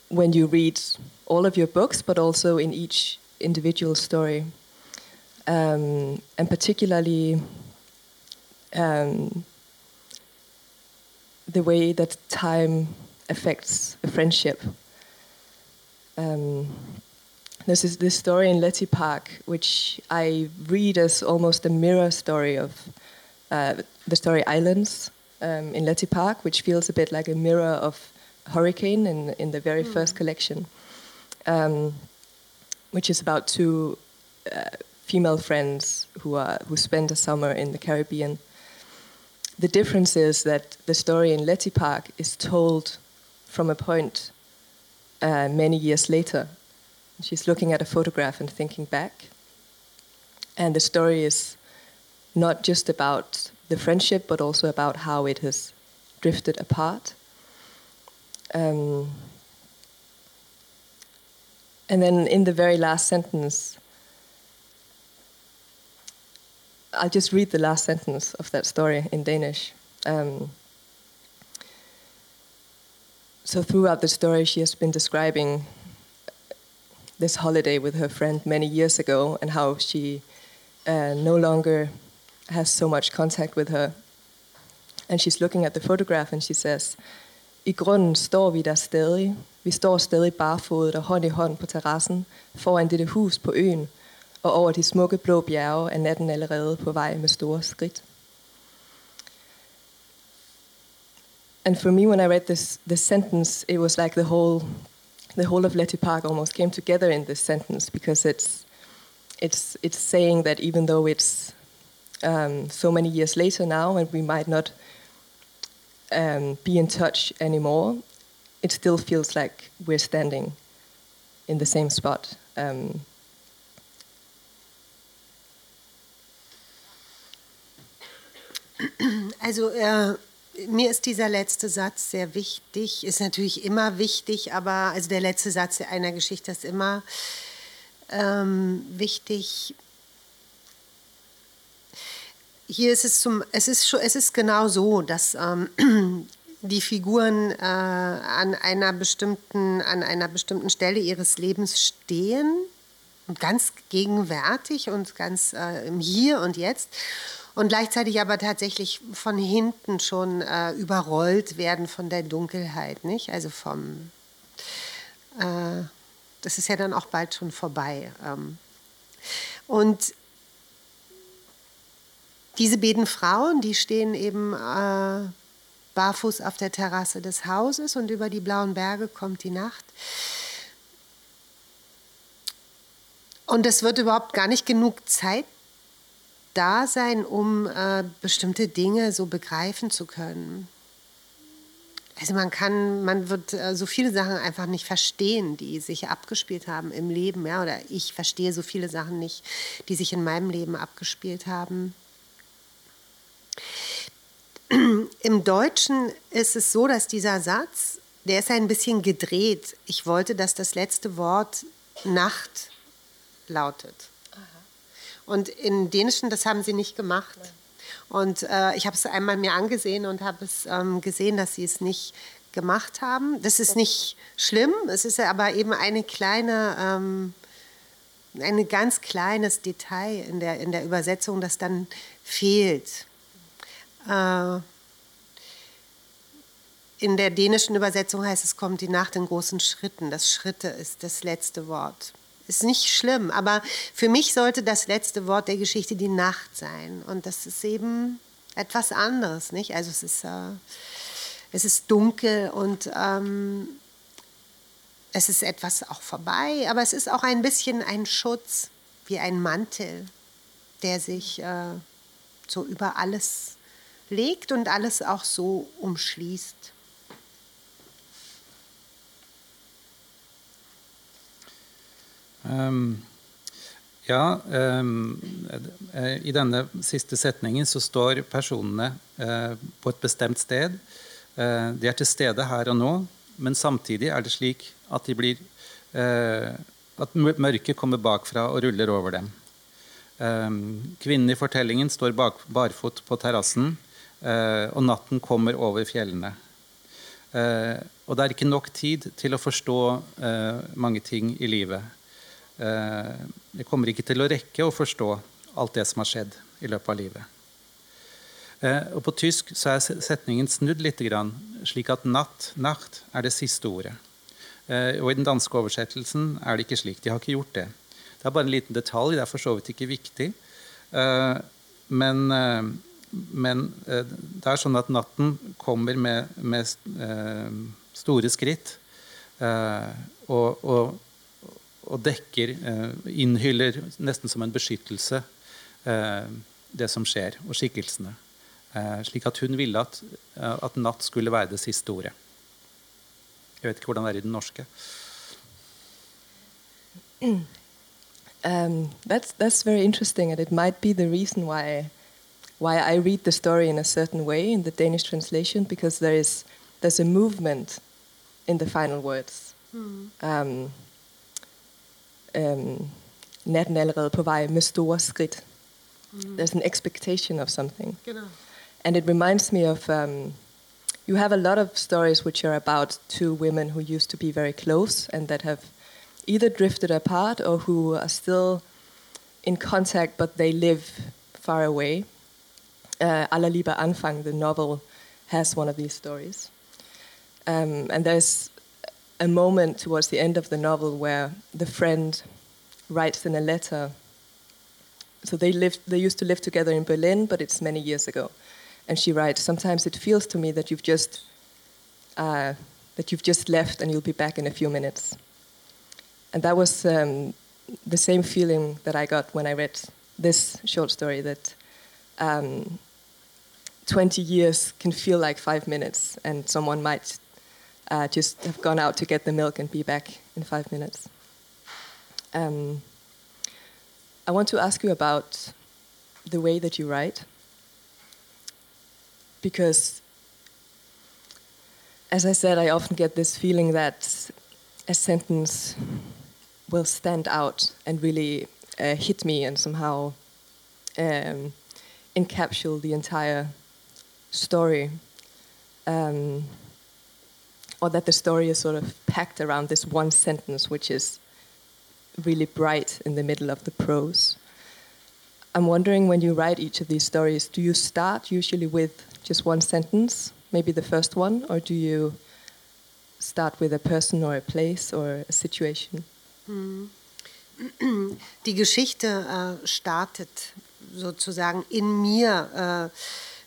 S4: when you read all of your books, but also in each individual story. Um, and particularly um, the way that time affects a friendship. Um, there's this, this, story in Letty Park, which I read as almost a mirror story of uh, the story Islands um, in Letty Park, which feels a bit like a mirror of Hurricane in, in the very mm. first collection, um, which is about two uh, female friends who, are, who spend a summer in the Caribbean the difference is that the story in Letty Park is told from a point uh, many years later. She's looking at a photograph and thinking back. And the story is not just about the friendship, but also about how it has drifted apart. Um, and then in the very last sentence, I'll just read the last sentence of that story in Danish. Um, so throughout the story, she has been describing this holiday with her friend many years ago and how she uh, no longer has so much contact with her. And she's looking at the photograph and she says, I grunden står vi der stadig. Vi står stadig barfodet og hånd i hånd på terrassen foran dette hus på øen, og over de smukke blå bjerge er natten allerede på vej med store skridt. And for me, when I read this, this sentence, it was like the whole, the whole of Letty Park almost came together in this sentence because it's, it's, it's saying that even though it's um, so many years later now and we might not um, be in touch anymore, it still feels like we're standing in the same spot. Um,
S2: Also äh, mir ist dieser letzte Satz sehr wichtig, ist natürlich immer wichtig, aber also der letzte Satz einer Geschichte ist immer ähm, wichtig. Hier ist es zum, es ist schon, es ist genau so, dass ähm, die Figuren äh, an einer bestimmten, an einer bestimmten Stelle ihres Lebens stehen und ganz gegenwärtig und ganz äh, im Hier und Jetzt und gleichzeitig aber tatsächlich von hinten schon äh, überrollt werden von der Dunkelheit, nicht? Also vom, äh, das ist ja dann auch bald schon vorbei. Ähm. Und diese beiden Frauen, die stehen eben äh, barfuß auf der Terrasse des Hauses und über die blauen Berge kommt die Nacht. Und es wird überhaupt gar nicht genug Zeit da sein, um äh, bestimmte Dinge so begreifen zu können. Also man kann, man wird äh, so viele Sachen einfach nicht verstehen, die sich abgespielt haben im Leben, ja, oder ich verstehe so viele Sachen nicht, die sich in meinem Leben abgespielt haben. Im Deutschen ist es so, dass dieser Satz, der ist ein bisschen gedreht. Ich wollte, dass das letzte Wort Nacht lautet. Und in Dänischen, das haben sie nicht gemacht. Und äh, ich habe es einmal mir angesehen und habe es ähm, gesehen, dass sie es nicht gemacht haben. Das ist nicht schlimm, es ist aber eben eine kleine, ähm, ein ganz kleines Detail in der, in der Übersetzung, das dann fehlt. Äh, in der dänischen Übersetzung heißt es, kommt die Nacht in großen Schritten. Das Schritte ist das letzte Wort. Ist nicht schlimm, aber für mich sollte das letzte Wort der Geschichte die Nacht sein. Und das ist eben etwas anderes, nicht? Also es ist, äh, es ist dunkel und ähm, es ist etwas auch vorbei, aber es ist auch ein bisschen ein Schutz, wie ein Mantel, der sich äh, so über alles legt und alles auch so umschließt.
S5: Um, ja, um, i denne siste setningen så står personene uh, på et bestemt sted. Uh, de er til stede her og nå, men samtidig er det slik at de blir uh, At mørket kommer bakfra og ruller over dem. Kvinnen i fortellingen står bak, barfot på terrassen, og natten kommer over fjellene. Og det er ikke nok tid til å forstå mange ting i livet. Eh, jeg kommer ikke til å rekke å forstå alt det som har skjedd i løpet av livet. Eh, og På tysk så er setningen snudd litt, slik at 'natt', 'nacht', er det siste ordet. Eh, og I den danske oversettelsen er det ikke slik. De har ikke gjort det. Det er bare en liten detalj, det er for så vidt ikke viktig. Men, men det er sånn at natten kommer med, med store skritt. Og, og og dekker, eh, innhyller nesten som en beskyttelse eh, det som skjer, og skikkelsene. Eh, slik at hun ville at, at natt skulle være det siste ordet. Jeg vet ikke hvordan det er i den norske.
S4: Um, that's that's very interesting, and it might be the reason why why I read the story in a certain way in the Danish translation, because there is there's a movement in the final words. Mm. Um, um, natten er allerede på vej med store skridt. Mm. There's an expectation of something. Genau. And it reminds me of um, you have a lot of stories which are about two women who used to be very close and that have either drifted apart or who are still in contact but they live far away. Uh, Aller Lieber Anfang, the novel, has one of these stories. Um, and there's a moment towards the end of the novel where the friend writes in a letter. So they lived, they used to live together in Berlin, but it's many years ago. And she writes, "Sometimes it feels to me that you've just uh, that you've just left and you'll be back in a few minutes." And that was um, the same feeling that I got when I read this short story. That um, 20 years can feel like five minutes, and someone might uh, just have gone out to get the milk and be back in five minutes. Um, I want to ask you about the way that you write, because, as I said, I often get this feeling that a sentence will stand out and really uh, hit me and somehow um, encapsulate the entire story. Um, or that the story is sort of packed around this one sentence, which is really bright in the middle of the prose. I'm wondering when you write each of these stories, do you start usually with just one sentence, maybe the first one, or do you start with a person or a place or a situation?
S2: Hmm. Die Geschichte äh, startet sozusagen in mir. Äh,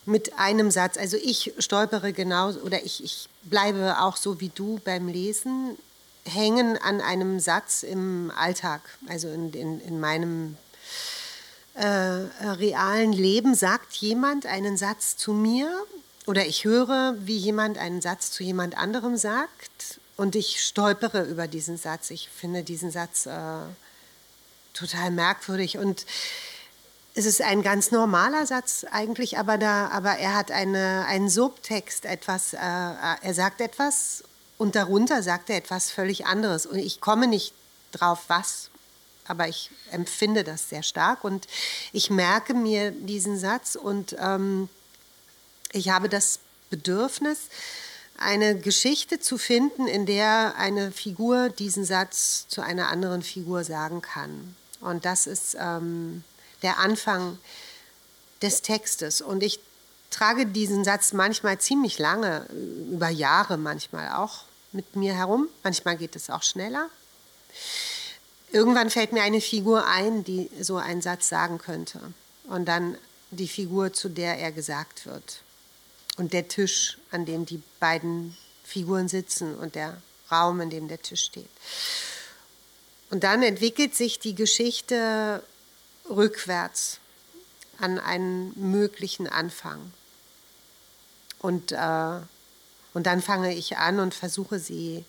S2: mit einem Satz. Also ich stolpere genauso oder ich, ich bleibe auch so wie du beim Lesen hängen an einem Satz im Alltag, also in, in, in meinem äh, realen Leben sagt jemand einen Satz zu mir oder ich höre, wie jemand einen Satz zu jemand anderem sagt und ich stolpere über diesen Satz. Ich finde diesen Satz äh, total merkwürdig und es ist ein ganz normaler Satz eigentlich, aber, da, aber er hat eine, einen Subtext, etwas, äh, er sagt etwas und darunter sagt er etwas völlig anderes. Und ich komme nicht drauf, was, aber ich empfinde das sehr stark und ich merke mir diesen Satz und ähm, ich habe das Bedürfnis, eine Geschichte zu finden, in der eine Figur diesen Satz zu einer anderen Figur sagen kann. Und das ist ähm, der Anfang des Textes. Und ich trage diesen Satz manchmal ziemlich lange, über Jahre manchmal auch mit mir herum. Manchmal geht es auch schneller. Irgendwann fällt mir eine Figur ein, die so einen Satz sagen könnte. Und dann die Figur, zu der er gesagt wird. Und der Tisch, an dem die beiden Figuren sitzen und der Raum, in dem der Tisch steht. Und dann entwickelt sich die Geschichte rückwärts an einen möglichen Anfang. Und, äh, und dann fange ich an und versuche sie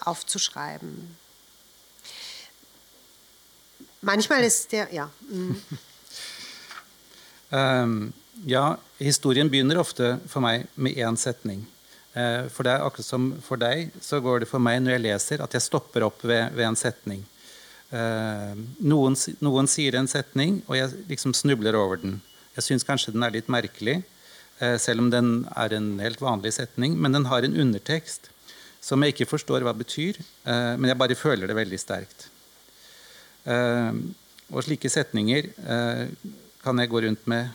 S2: aufzuschreiben. Manchmal ist der, ja. Mm.
S5: um, ja, historien begynner ofte for meg med én setning. Uh, for det er akkurat som for deg, så går det for meg når jeg leser, at jeg stopper opp ved, ved en setning. Uh, noen, noen, sier en setning, og jeg liksom snubler over den. Jeg syns kanskje den er litt merkelig, uh, selv om den er en helt vanlig setning. Men den har en undertekst som jeg ikke forstår hva betyr, uh, men jeg bare føler det veldig sterkt. og slike setninger kan jeg gå rundt med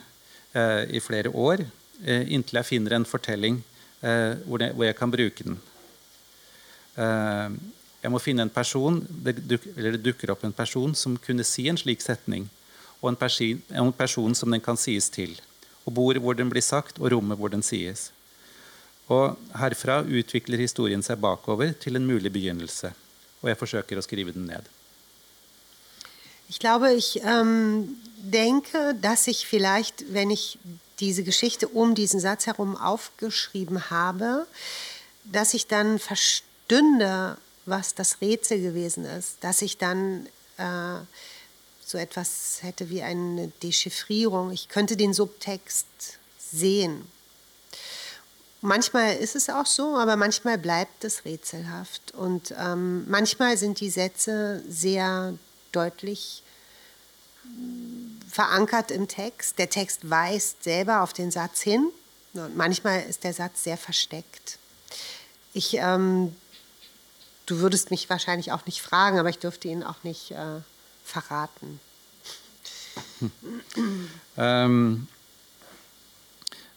S5: i flere år, inntil jeg finner en fortelling hvor, det, hvor jeg kan bruke den. Jeg må finne en person, det, duk, eller det dukker opp en person som kunne si en slik setning, og en, persi, en person som den kan sies til. Og bordet hvor den blir sagt, og rommet hvor den sies. Og Herfra utvikler historien seg bakover til en mulig begynnelse. Og jeg forsøker å skrive den ned.
S2: Ich glaube, ich ähm, denke, dass ich vielleicht, wenn ich diese Geschichte um diesen Satz herum aufgeschrieben habe, dass ich dann verstünde, was das Rätsel gewesen ist, dass ich dann äh, so etwas hätte wie eine Dechiffrierung. Ich könnte den Subtext sehen. Manchmal ist es auch so, aber manchmal bleibt es rätselhaft. Und ähm, manchmal sind die Sätze sehr deutlich verankert im Text. Der Text weist selber auf den Satz hin. Und manchmal ist der Satz sehr versteckt. Ich ähm, Du würdest mich wahrscheinlich auch nicht fragen, aber ich dürfte ihn auch nicht äh, verraten.
S5: Um,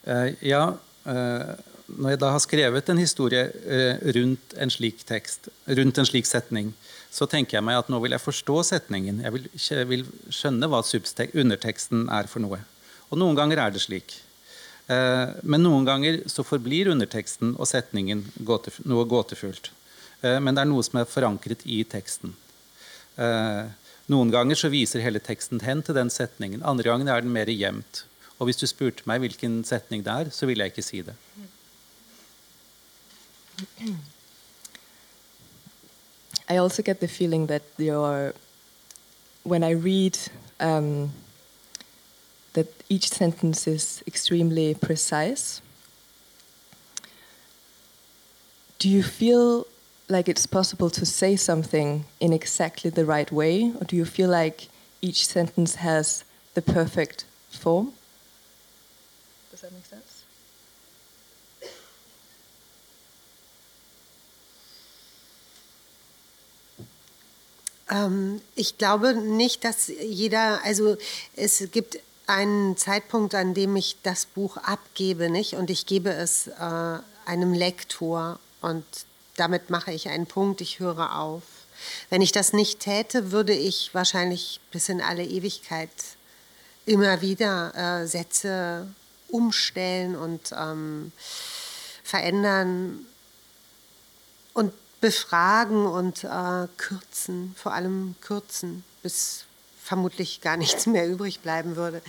S5: uh, ja, uh, når jeg da har skrevet en historie uh, rundt, en slik tekst, rundt en slik setning, så tenker jeg meg at nå vil jeg forstå setningen. Jeg vil, vil skjønne hva underteksten er for noe. Og noen ganger er det slik. Men noen ganger så forblir underteksten og setningen gåtef noe gåtefullt. Eh, men det er noe som er forankret i teksten. Eh, noen ganger så viser hele teksten hen til den setningen. Andre ganger er den mer gjemt. Og hvis du spurte meg hvilken setning det er, så ville jeg ikke si det.
S4: I also get the feeling that your, when I read um, that each sentence is extremely precise. Do you feel like it's possible to say something in exactly the right way, or do you feel like each sentence has the perfect form? Does that make sense?
S2: Ähm, ich glaube nicht, dass jeder, also es gibt einen Zeitpunkt, an dem ich das Buch abgebe, nicht? Und ich gebe es äh, einem Lektor und damit mache ich einen Punkt, ich höre auf. Wenn ich das nicht täte, würde ich wahrscheinlich bis in alle Ewigkeit immer wieder äh, Sätze umstellen und ähm, verändern und befragen und äh, kürzen, vor allem kürzen, bis vermutlich gar nichts mehr übrig bleiben würde.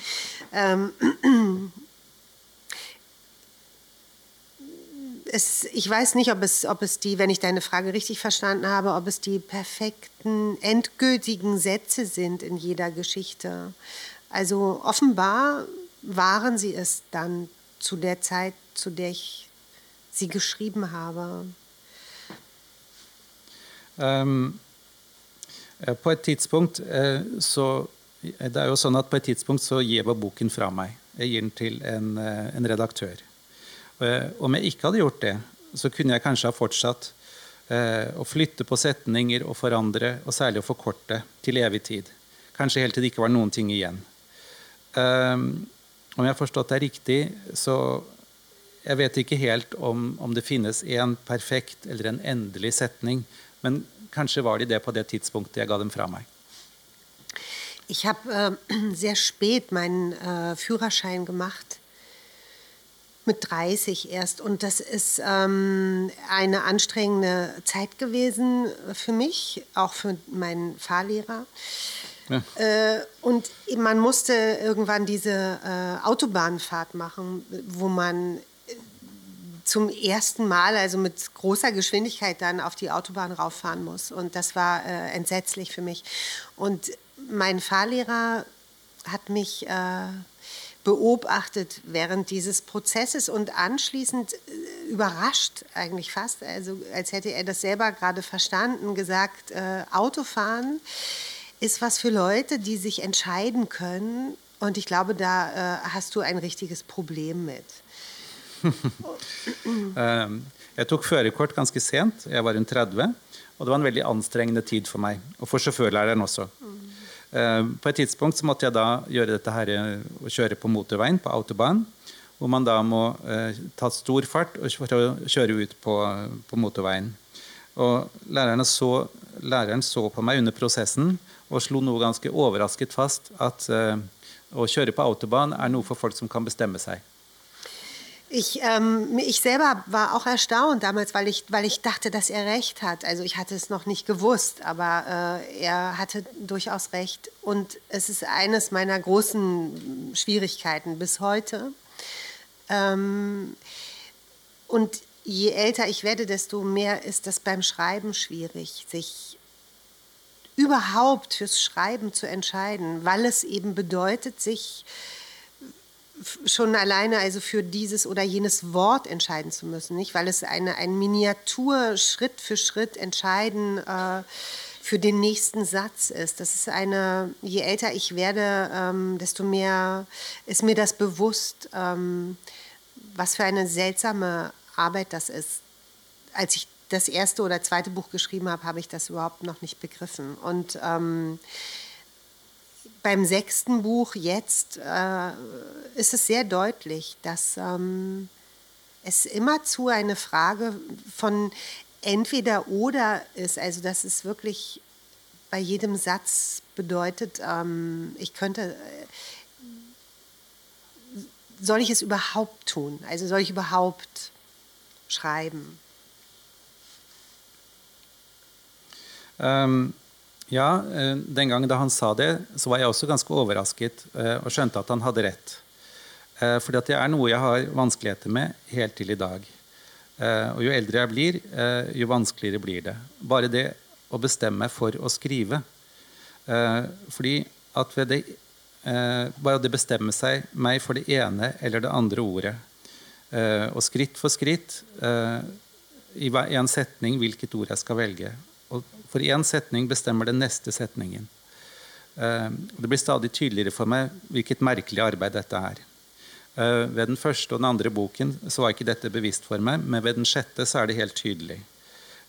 S2: Ähm, es, ich weiß nicht, ob es, ob es die, wenn ich deine Frage richtig verstanden habe, ob es die perfekten, endgültigen Sätze sind in jeder Geschichte. Also offenbar waren sie es dann zu der Zeit, zu der ich sie geschrieben habe.
S5: Um, på et tidspunkt eh, så Det er jo sånn at på et tidspunkt så gir jeg boken fra meg. Jeg gir den til en, eh, en redaktør. Eh, om jeg ikke hadde gjort det, så kunne jeg kanskje ha fortsatt eh, å flytte på setninger og forandre, og særlig å forkorte til evig tid. Kanskje helt til det ikke var noen ting igjen. Eh, om jeg har forstått det riktig, så jeg vet ikke helt om, om det finnes en perfekt eller en endelig setning, men kanskje var de det på det tidspunktet jeg ga dem fra meg.
S2: Ich habe äh, sehr spät meinen äh, Führerschein gemacht mit 30 erst. Und das ist ähm, eine anstrengende Zeit gewesen für mich, auch für meinen Fahrlehrer. Ja. Äh, und man musste irgendwann diese äh, Autobahnfahrt machen, wo man äh, zum ersten Mal, also mit großer Geschwindigkeit, dann auf die Autobahn rauffahren muss. Und das war äh, entsetzlich für mich. Und mein Fahrlehrer hat mich äh, beobachtet während dieses Prozesses und anschließend äh, überrascht eigentlich fast, also als hätte er das selber gerade verstanden, gesagt, äh, Autofahren ist was für Leute, die sich entscheiden können und ich glaube, da äh, hast du ein richtiges Problem mit.
S5: um, jeg tok førerkort ganske sent, jeg var rundt 30, og det var en veldig anstrengende tid for meg, og for sjåførlæreren også. Mm. Eh, på et tidspunkt så måtte jeg da gjøre dette her, og kjøre på motorveien, på autobahn. Hvor man da må eh, ta stor fart å kjøre ut på, på motorveien. Og så, læreren så på meg under prosessen og slo noe ganske overrasket fast at å kjøre på autobahn er noe for folk som kan bestemme seg.
S2: Ich, ähm, ich selber war auch erstaunt damals, weil ich, weil ich dachte, dass er recht hat. Also ich hatte es noch nicht gewusst, aber äh, er hatte durchaus recht. Und es ist eines meiner großen Schwierigkeiten bis heute. Ähm, und je älter ich werde, desto mehr ist das beim Schreiben schwierig, sich überhaupt fürs Schreiben zu entscheiden, weil es eben bedeutet, sich schon alleine also für dieses oder jenes Wort entscheiden zu müssen, nicht? Weil es eine, ein Miniatur Schritt für Schritt entscheiden äh, für den nächsten Satz ist. Das ist eine, je älter ich werde, ähm, desto mehr ist mir das bewusst, ähm, was für eine seltsame Arbeit das ist. Als ich das erste oder zweite Buch geschrieben habe, habe ich das überhaupt noch nicht begriffen. Und ähm, beim sechsten Buch jetzt äh, ist es sehr deutlich, dass ähm, es immerzu eine Frage von entweder oder ist. Also dass es wirklich bei jedem Satz bedeutet, ähm, ich könnte, äh, soll ich es überhaupt tun? Also soll ich überhaupt schreiben?
S5: Ähm, Ja, eh, Den gangen da han sa det, så var jeg også ganske overrasket eh, og skjønte at han hadde rett. Fordi at det er noe jeg har vanskeligheter med helt til i dag. Og jo eldre jeg blir, jo vanskeligere blir det. Bare det å bestemme for å skrive. Fordi at ved det Bare det bestemme seg meg for det ene eller det andre ordet. Og skritt for skritt, i en setning, hvilket ord jeg skal velge. Og for én setning bestemmer den neste setningen. Eh, det blir stadig tydeligere for meg hvilket merkelig arbeid dette er. Eh, ved den første og den andre boken så var ikke dette bevisst for meg, men ved den sjette så er det helt tydelig.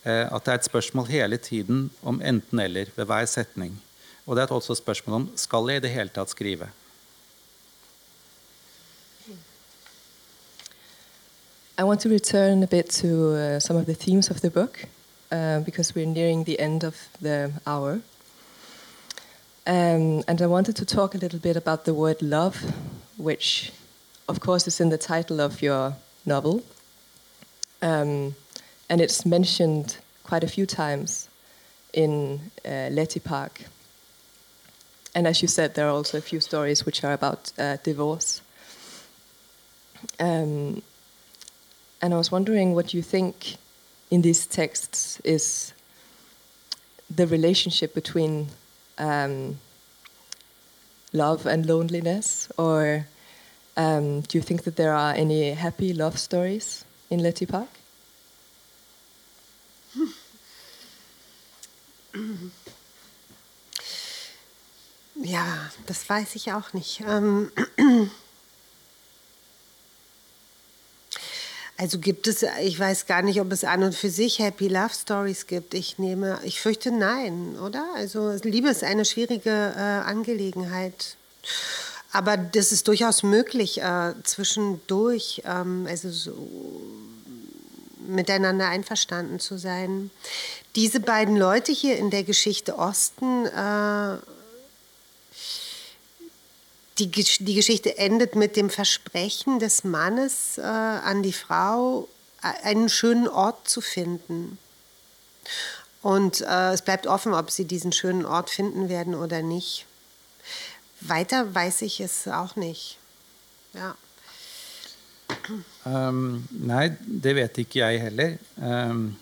S5: Eh, at det er et spørsmål hele tiden om enten-eller ved hver setning. Og det er også et spørsmål om skal jeg i det hele tatt skrive.
S4: I want to return a bit to uh, some of the themes of the book. Uh, because we're nearing the end of the hour. Um, and I wanted to talk a little bit about the word love, which of course, is in the title of your novel. Um, and it's mentioned quite a few times in uh, Letty Park. And as you said, there are also a few stories which are about uh, divorce. Um, and I was wondering what you think in these texts is the relationship between um, love and loneliness, or um, do you think that there are any happy love stories in Letty Park?
S2: Ja, das weiß ich auch nicht. Ähm also gibt es, ich weiß gar nicht, ob es an und für sich Happy Love Stories gibt. Ich nehme, ich fürchte nein, oder? Also Liebe ist eine schwierige äh, Angelegenheit. Aber das ist durchaus möglich, äh, zwischendurch, ähm, also so miteinander einverstanden zu sein. Diese beiden Leute hier in der Geschichte Osten, äh, die, die Geschichte endet mit dem Versprechen des Mannes äh, an die Frau, einen schönen Ort zu finden. Und äh, es bleibt offen, ob sie diesen schönen Ort finden werden oder nicht. Weiter weiß ich es auch nicht. Ja.
S5: Um, nei, det vet ikke jeg heller. Um,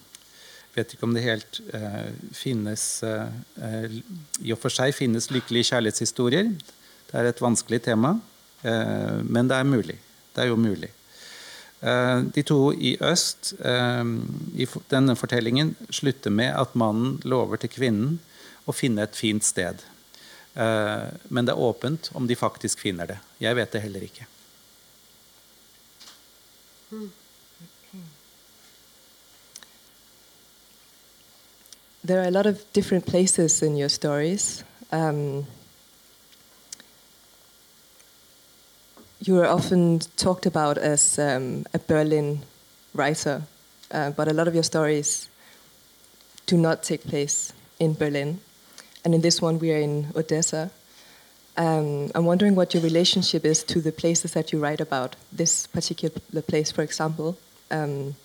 S5: vet ikke om det helt uh, finnes uh, I og for seg finnes lykkelige kjærlighetshistorier. Det er et vanskelig tema, men det er mulig. Det er jo mulig. De to i øst i denne fortellingen slutter med at mannen lover til kvinnen å finne et fint sted. Men det er åpent om de faktisk finner det. Jeg vet det heller ikke.
S4: There are a lot of different places you are often talked about as um, a Berlin writer, uh, but a lot of your stories do not take place in Berlin. And in this one, we are in Odessa. Um, I'm wondering what your relationship is to the places that you write about. This particular place, for example. Um,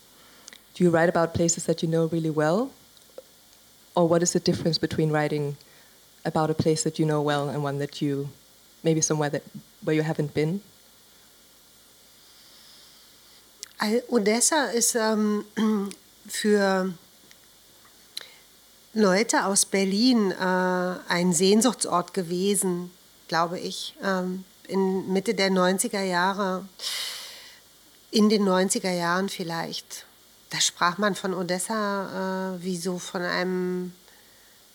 S4: do you write about places that you know really well? Or what is the difference between writing about a place that you know well and one that you, maybe somewhere that, where you haven't been?
S2: Odessa ist ähm, für Leute aus Berlin äh, ein Sehnsuchtsort gewesen, glaube ich, ähm, in Mitte der 90er Jahre, in den 90er Jahren vielleicht. Da sprach man von Odessa äh, wie so von einem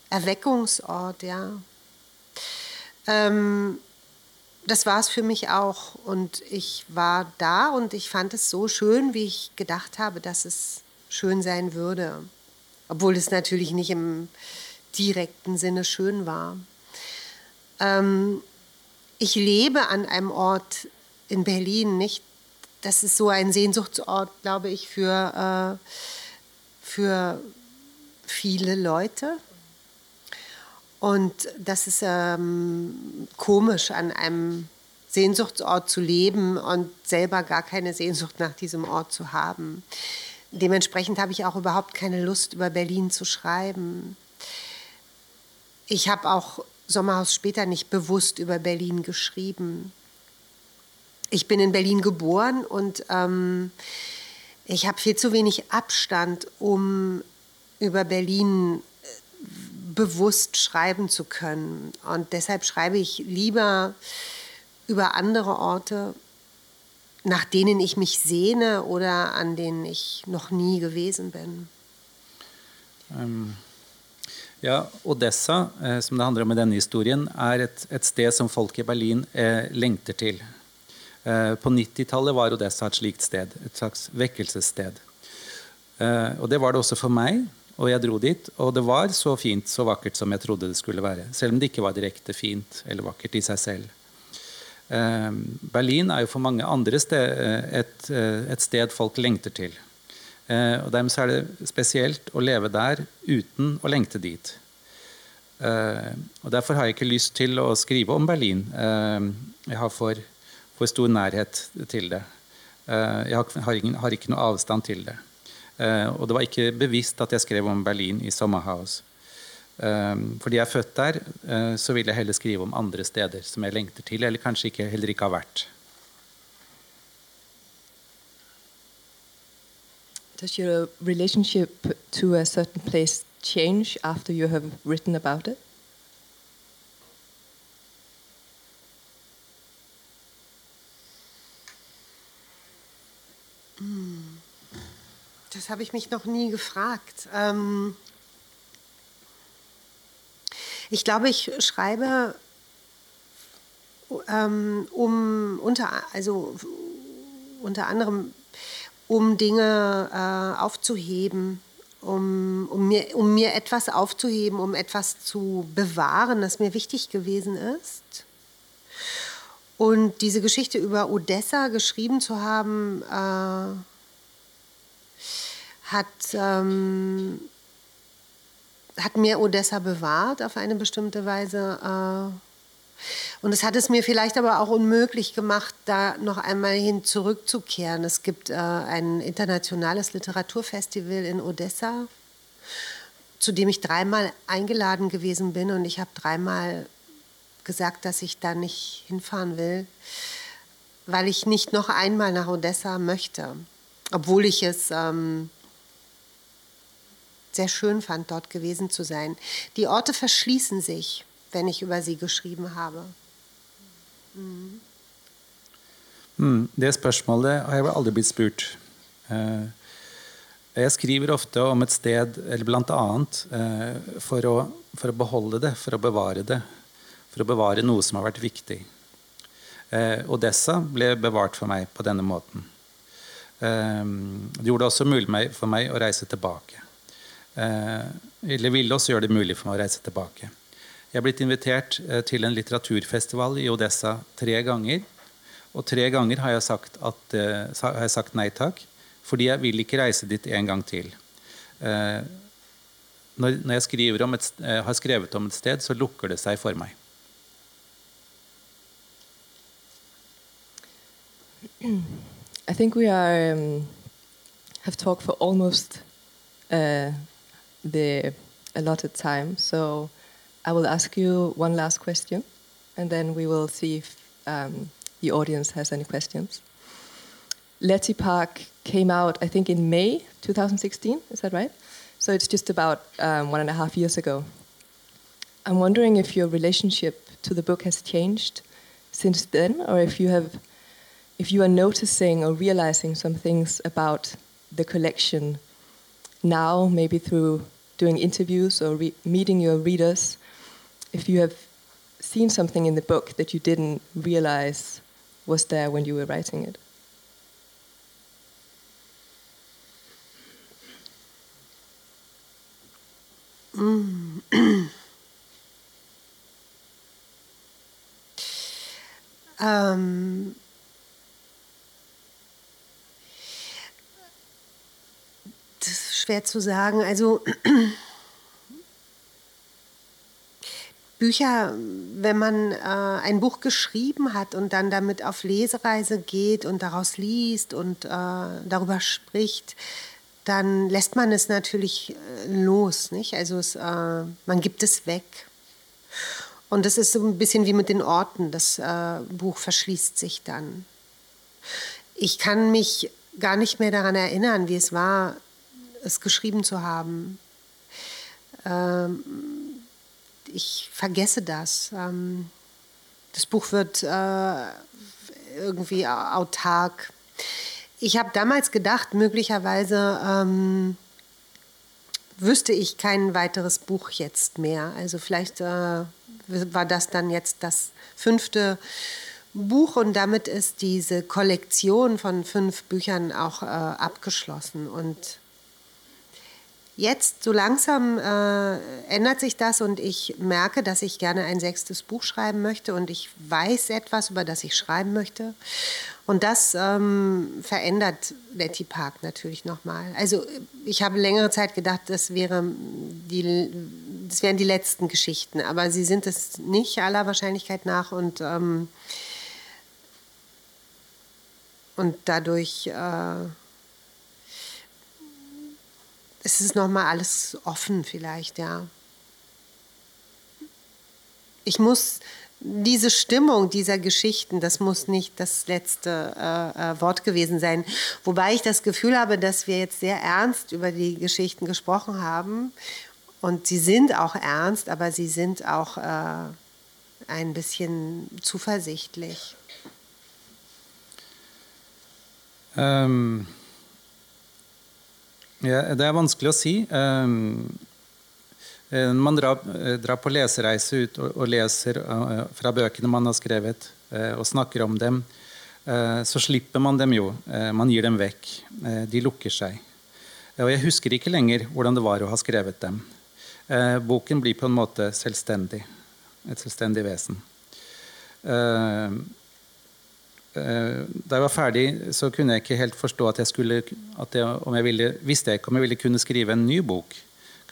S2: Erweckungsort, ja. Ähm, das war es für mich auch. Und ich war da und ich fand es so schön, wie ich gedacht habe, dass es schön sein würde. Obwohl es natürlich nicht im direkten Sinne schön war. Ähm, ich lebe an einem Ort in Berlin, nicht? Das ist so ein Sehnsuchtsort, glaube ich, für, äh, für viele Leute. Und das ist ähm, komisch, an einem Sehnsuchtsort zu leben und selber gar keine Sehnsucht nach diesem Ort zu haben. Dementsprechend habe ich auch überhaupt keine Lust, über Berlin zu schreiben. Ich habe auch Sommerhaus später nicht bewusst über Berlin geschrieben. Ich bin in Berlin geboren und ähm, ich habe viel zu wenig Abstand, um über Berlin bewusst schreiben zu können. Und deshalb schreibe ich lieber über andere Orte, nach denen ich mich sehne oder an denen ich noch nie gewesen bin.
S5: Um, ja, Odessa, eh, som det handler om i denne historien, er et, et sted som folk i Berlin eh, lengter til. Eh, på 90-tallet var Odessa et slikt sted, et slags vekkelsessted. Eh, og det var det også for meg. Og jeg dro dit, og det var så fint, så vakkert som jeg trodde det skulle være. Selv om det ikke var direkte fint eller vakkert i seg selv. Eh, Berlin er jo for mange andre sted, eh, et, eh, et, sted folk lengter til. Eh, og Dermed er det spesielt å leve der uten å lengte dit. Og Derfor har jeg ikke lyst til å skrive om Berlin. Ehm, jeg har for, for stor nærhet til det. Eh, jeg har, ingen, har ikke noe avstand til det. Eh, og det var ikke bevisst at jeg skrev om Berlin i Sommerhaus. Eh, fordi jeg er født der, så vil jeg heller skrive om andre steder som jeg lengter til, eller kanskje ikke, heller ikke har vært.
S4: Does your relationship to a certain place change after you have written about it?
S2: Das habe ich mich noch nie gefragt. Ähm ich glaube, ich schreibe ähm, um unter, also unter anderem um Dinge äh, aufzuheben, um, um, mir, um mir etwas aufzuheben, um etwas zu bewahren, das mir wichtig gewesen ist. Und diese Geschichte über Odessa geschrieben zu haben, äh, hat, ähm, hat mir Odessa bewahrt auf eine bestimmte Weise. Äh, und es hat es mir vielleicht aber auch unmöglich gemacht, da noch einmal hin zurückzukehren. Es gibt äh, ein internationales Literaturfestival in Odessa, zu dem ich dreimal eingeladen gewesen bin und ich habe dreimal gesagt, dass ich da nicht hinfahren will, weil ich nicht noch einmal nach Odessa möchte, obwohl ich es ähm, sehr schön fand, dort gewesen zu sein. Die Orte verschließen sich, wenn ich über sie geschrieben habe.
S5: Mm. Mm, det spørsmålet har jeg aldri blitt spurt. Uh, jeg skriver ofte om et sted, eller blant annet, uh, for, å, for, å, beholde det, for å bevare det. For å bevare noe som har vært viktig. Uh, Odessa ble bevart for meg på denne måten. det gjorde det også mulig for meg å reise tilbake. Eh, eller ville også gjøre det mulig for meg å reise tilbake. Jeg er blitt invitert eh, til en litteraturfestival i Odessa tre ganger. Og tre ganger har jeg sagt, at, eh, har jeg sagt nei takk, fordi jeg vil ikke reise dit en gang til. Når, jeg et, har skrevet om et sted, så lukker det seg for meg.
S4: I think we are um, have talked for almost uh, the allotted time. So I will ask you one last question, and then we will see if um, the audience has any questions. Letty Park came out, I think, in May 2016. Is that right? So it's just about um, one and a half years ago. I'm wondering if your relationship to the book has changed since then, or if you have, if you are noticing or realizing some things about the collection now, maybe through doing interviews or meeting your readers, if you have seen something in the book that you didn't realize was there when you were writing it.
S2: Mm. um, schwer zu sagen. Also Bücher, wenn man äh, ein Buch geschrieben hat und dann damit auf Lesereise geht und daraus liest und äh, darüber spricht, dann lässt man es natürlich äh, los, nicht? Also es, äh, man gibt es weg. Und das ist so ein bisschen wie mit den Orten. Das äh, Buch verschließt sich dann. Ich kann mich gar nicht mehr daran erinnern, wie es war, es geschrieben zu haben. Ähm, ich vergesse das. Ähm, das Buch wird äh, irgendwie autark. Ich habe damals gedacht, möglicherweise ähm, wüsste ich kein weiteres Buch jetzt mehr. Also vielleicht äh, war das dann jetzt das fünfte Buch und damit ist diese Kollektion von fünf Büchern auch äh, abgeschlossen. Und Jetzt so langsam äh, ändert sich das und ich merke, dass ich gerne ein sechstes Buch schreiben möchte und ich weiß etwas, über das ich schreiben möchte. Und das ähm, verändert Letty Park natürlich nochmal. Also ich habe längere Zeit gedacht, das, wäre die, das wären die letzten Geschichten, aber sie sind es nicht aller Wahrscheinlichkeit nach und ähm, und dadurch äh, ist es nochmal alles offen vielleicht, ja. Ich muss diese Stimmung dieser Geschichten, das muss nicht das letzte äh, äh, Wort gewesen sein. Wobei ich das Gefühl habe, dass wir jetzt sehr ernst über die Geschichten gesprochen haben. Und sie sind auch ernst, aber sie sind auch äh, ein bisschen zuversichtlich.
S5: Um, ja, det er vanskelig å si. Når man drar, drar, på lesereise ut og, og leser fra bøkene man har skrevet, og snakker om dem, så slipper man dem jo. man gir dem vekk. de lukker seg. og jeg husker ikke lenger hvordan det var å ha skrevet dem. boken blir på en måte selvstendig. Et selvstendig vesen. Eh, da jeg var ferdig, så kunne jeg ikke helt forstå at jeg skulle at jeg, om jeg ville, visste jeg ikke om jeg ville kunne skrive en ny bok.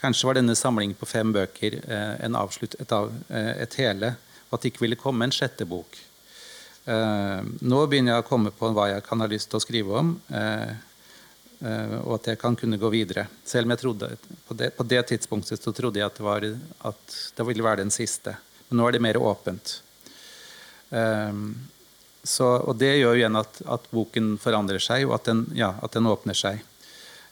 S5: Kanskje var denne samlingen på fem bøker eh, avslutt, et, av, eh, et hele, og at det ikke ville komme en sjette bok. Nå begynner jeg å komme på hva jeg kan ha lyst til å skrive om, og at jeg kan kunne gå videre. Selv om jeg trodde, på det, på det tidspunktet så trodde jeg at det, var, at det ville være den siste. Men nå er det mer åpent. Så, og det gjør igjen at, at, boken forandrer seg, og at den, ja, at den åpner seg.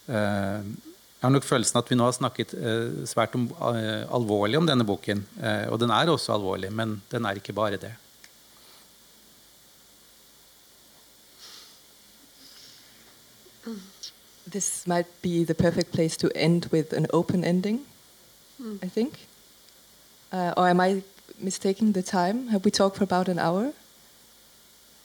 S5: Uh, jeg har nok følelsen at vi nå har snakket uh, svært om, uh, alvorlig om denne boken. og den er også alvorlig, men den er ikke bare det.
S4: This might be the perfect place to end with an open ending, mm. I think. or am I mistaking the time? Have we talked for about an hour?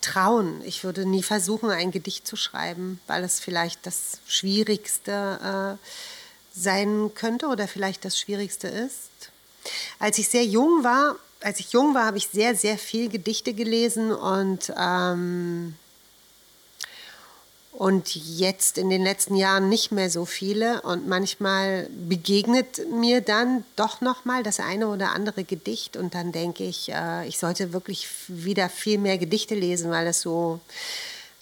S2: trauen. Ich würde nie versuchen, ein Gedicht zu schreiben, weil es vielleicht das Schwierigste äh, sein könnte oder vielleicht das Schwierigste ist. Als ich sehr jung war, als ich jung war, habe ich sehr, sehr viel Gedichte gelesen und ähm, und jetzt in den letzten Jahren nicht mehr so viele. Und manchmal begegnet mir dann doch noch mal das eine oder andere Gedicht. Und dann denke ich, äh, ich sollte wirklich wieder viel mehr Gedichte lesen, weil es so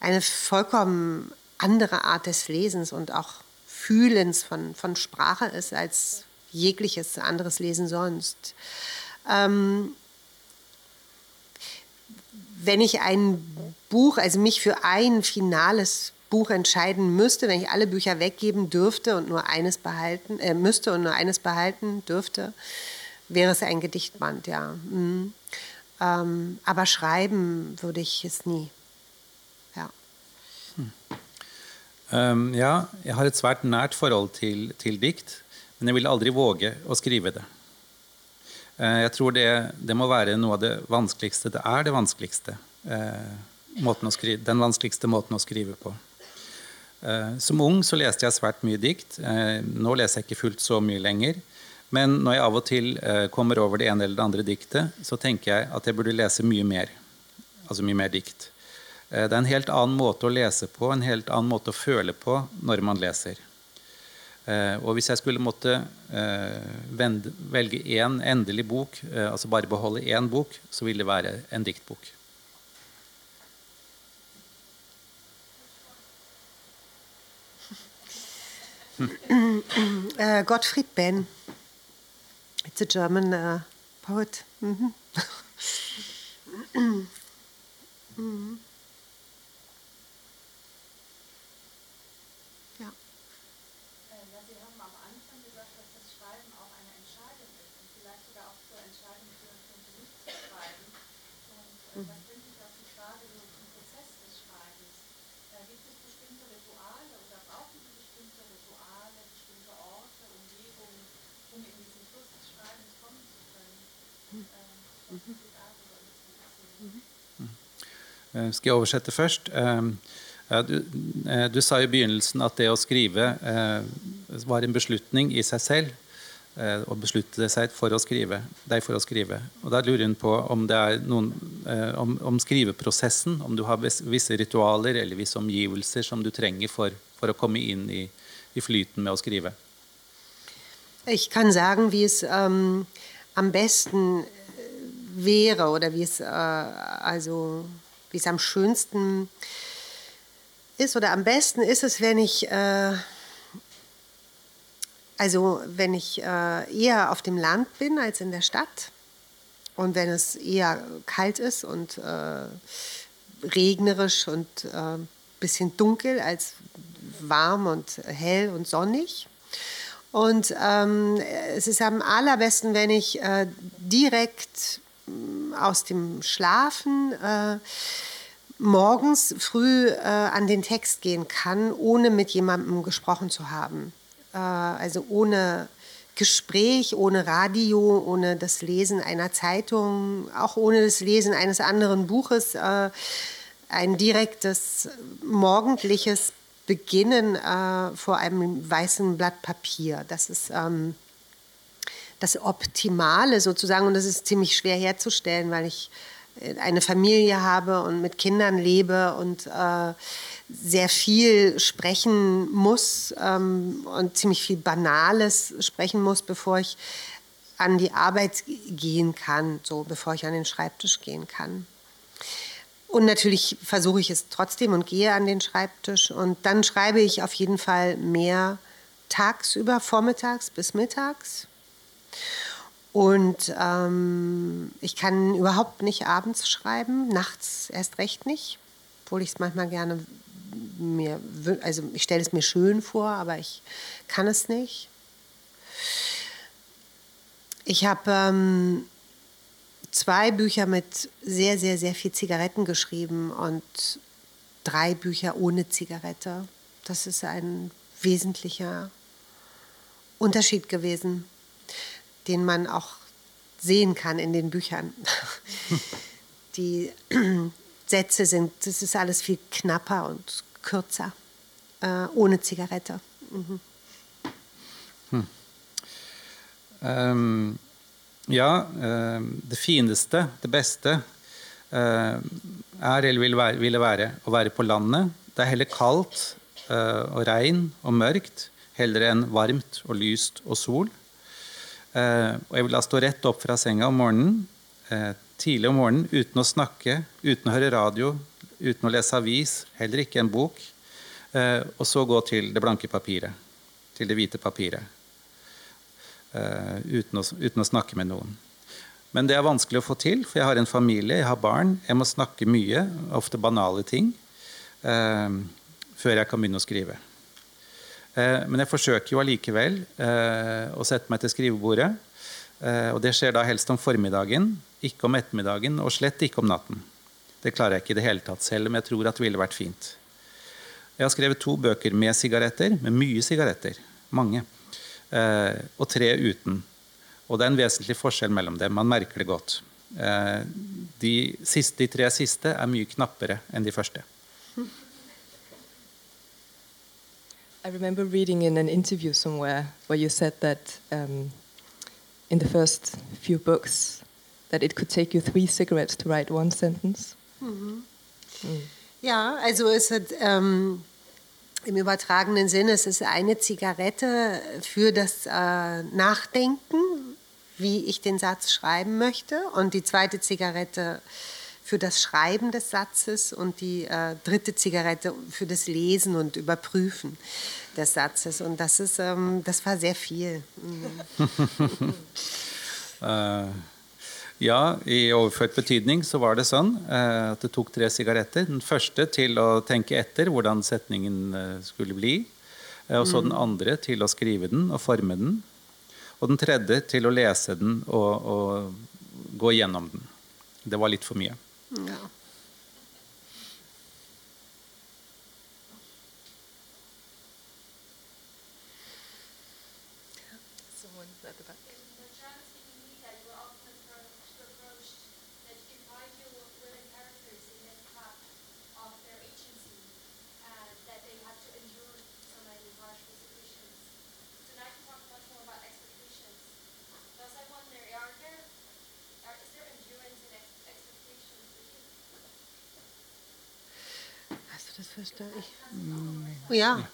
S2: eine vollkommen andere Art des Lesens und auch Fühlens von, von Sprache ist als jegliches anderes Lesen sonst. Ähm, wenn ich ein Buch, also mich für ein finales Buch entscheiden müsste, wenn ich alle Bücher weggeben dürfte und nur eines behalten, äh, müsste und nur eines behalten dürfte, wäre es ein Gedichtband, ja. Mhm. Ähm, aber schreiben würde ich es nie. Ja.
S5: Hm. Um, ja, jeg har et svært nært forhold til, til, dikt, men jeg vil aldri våge å skrive det. Uh, jeg tror det, det, må være noe av det vanskeligste. Det er det vanskeligste. Uh, skrive, den vanskeligste måten å skrive på. Eh, som ung så leste jeg svært mye dikt. Eh, nå leser jeg ikke fullt så mye lenger. Men når jeg av og til eh, kommer over det ene eller det andre diktet, så tenker jeg at jeg burde lese mye mer. Altså mye mer dikt. Det er en helt annen måte å lese på, en helt annen måte å føle på når man leser. Og hvis jeg skulle måtte velge én endelig bok, altså bare beholde én bok, så ville det være en diktbok.
S2: Uh, Gottfried Benn. It's a German uh, poet. Mm -hmm. mm. Ja.
S5: Skal jeg oversette først? Eh, du, eh, du sa i begynnelsen at det å skrive eh, var en beslutning i seg selv. eh, Å beslutte seg for å skrive, deg for å skrive. Og Da lurer hun på om noen eh, om, om skriveprosessen. Om du har visse ritualer eller visse omgivelser som du trenger for, for å komme inn i, i flyten med å skrive.
S2: Ich kann sagen, wie es ähm, am besten wäre oder wie es, äh, also, wie es am schönsten ist oder am besten ist es, wenn ich, äh, also wenn ich äh, eher auf dem Land bin als in der Stadt und wenn es eher kalt ist und äh, regnerisch und äh, bisschen dunkel als warm und hell und sonnig. Und ähm, es ist am allerbesten, wenn ich äh, direkt aus dem Schlafen äh, morgens früh äh, an den Text gehen kann, ohne mit jemandem gesprochen zu haben. Äh, also ohne Gespräch, ohne Radio, ohne das Lesen einer Zeitung, auch ohne das Lesen eines anderen Buches. Äh, ein direktes morgendliches Beginnen äh, vor einem weißen Blatt Papier. Das ist ähm, das Optimale sozusagen und das ist ziemlich schwer herzustellen, weil ich äh, eine Familie habe und mit Kindern lebe und äh, sehr viel sprechen muss ähm, und ziemlich viel Banales sprechen muss, bevor ich an die Arbeit gehen kann, so bevor ich an den Schreibtisch gehen kann. Und natürlich versuche ich es trotzdem und gehe an den Schreibtisch. Und dann schreibe ich auf jeden Fall mehr tagsüber, vormittags bis mittags. Und ähm, ich kann überhaupt nicht abends schreiben, nachts erst recht nicht, obwohl ich es manchmal gerne mir, also ich stelle es mir schön vor, aber ich kann es nicht. Ich habe ähm, zwei Bücher mit sehr, sehr, sehr viel Zigaretten geschrieben und drei Bücher ohne Zigarette. Das ist ein wesentlicher Unterschied gewesen, den man auch sehen kann in den Büchern. Die Sätze sind, das ist alles viel knapper und kürzer, äh, ohne Zigarette. Mhm.
S5: Ehm, ja, ehm, det fineste, det beste, eh, er eller vil være, ville være å være på landet. Det er heller kaldt eh, og regn og mørkt heller enn varmt og lyst og sol. Eh, og jeg vil da stå rett opp fra senga om morgenen, eh, tidlig om morgenen, uten å snakke, uten å høre radio, uten å lese avis, heller ikke en bok, eh, og så gå til det blanke papiret, til det hvite papiret uten, å, uten å snakke med noen. Men det er vanskelig å få til, for jeg har en familie, jeg har barn. Jeg må snakke mye, ofte banale ting, før jeg kan begynne å skrive. Eh, men jeg forsøker jo allikevel eh, å sette meg til skrivebordet. Eh, og det skjer da helst om formiddagen, ikke om ettermiddagen, og slett ikke om natten. Det klarer jeg ikke i det hele tatt, selv om jeg tror at det ville vært fint. Jeg har skrevet to bøker med sigaretter, med mye sigaretter. Mange. Og tre uten. Og det er en vesentlig forskjell mellom dem. Man merker det godt. De, siste, de tre siste er mye knappere enn de første.
S4: I remember reading in an interview somewhere where you said that um, in the first few books that it could take you three cigarettes to write one sentence.
S2: Ja, also es hat ähm, im übertragenen Sinne, es ist eine Zigarette für das äh, Nachdenken, wie ich den Satz schreiben möchte, und die zweite Zigarette für das Schreiben des Satzes und die äh, dritte Zigarette für das Lesen und Überprüfen des Satzes. Und das ist, ähm, das war sehr viel.
S5: Eh, ja, i overført betydning så var det sånn eh, at det tok tre sigaretter. Den første til å tenke etter hvordan setningen eh, skulle bli. Eh, og så den andre til å skrive den og forme den. Og den tredje til å lese den og, og gå gjennom den. Det var litt for mye. 嗯。
S2: Ja. verstehe ich. Oh, ja.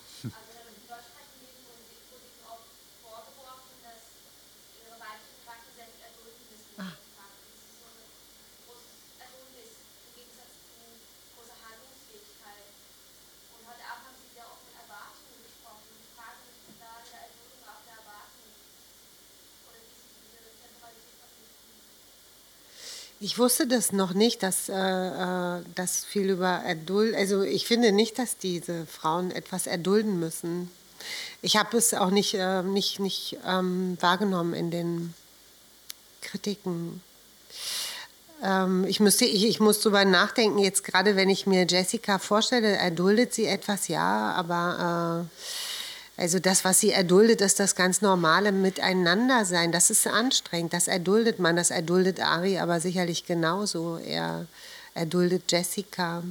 S2: Ich wusste das noch nicht, dass äh, äh, das viel über Erduld. Also ich finde nicht, dass diese Frauen etwas erdulden müssen. Ich habe es auch nicht, äh, nicht, nicht ähm, wahrgenommen in den Kritiken. Ähm, ich, müsste, ich, ich muss darüber nachdenken, jetzt gerade wenn ich mir Jessica vorstelle, erduldet sie etwas, ja, aber äh, also das, was sie erduldet, ist das ganz normale Miteinandersein. Das ist anstrengend. Das erduldet man. Das erduldet Ari aber sicherlich genauso. Er erduldet Jessica.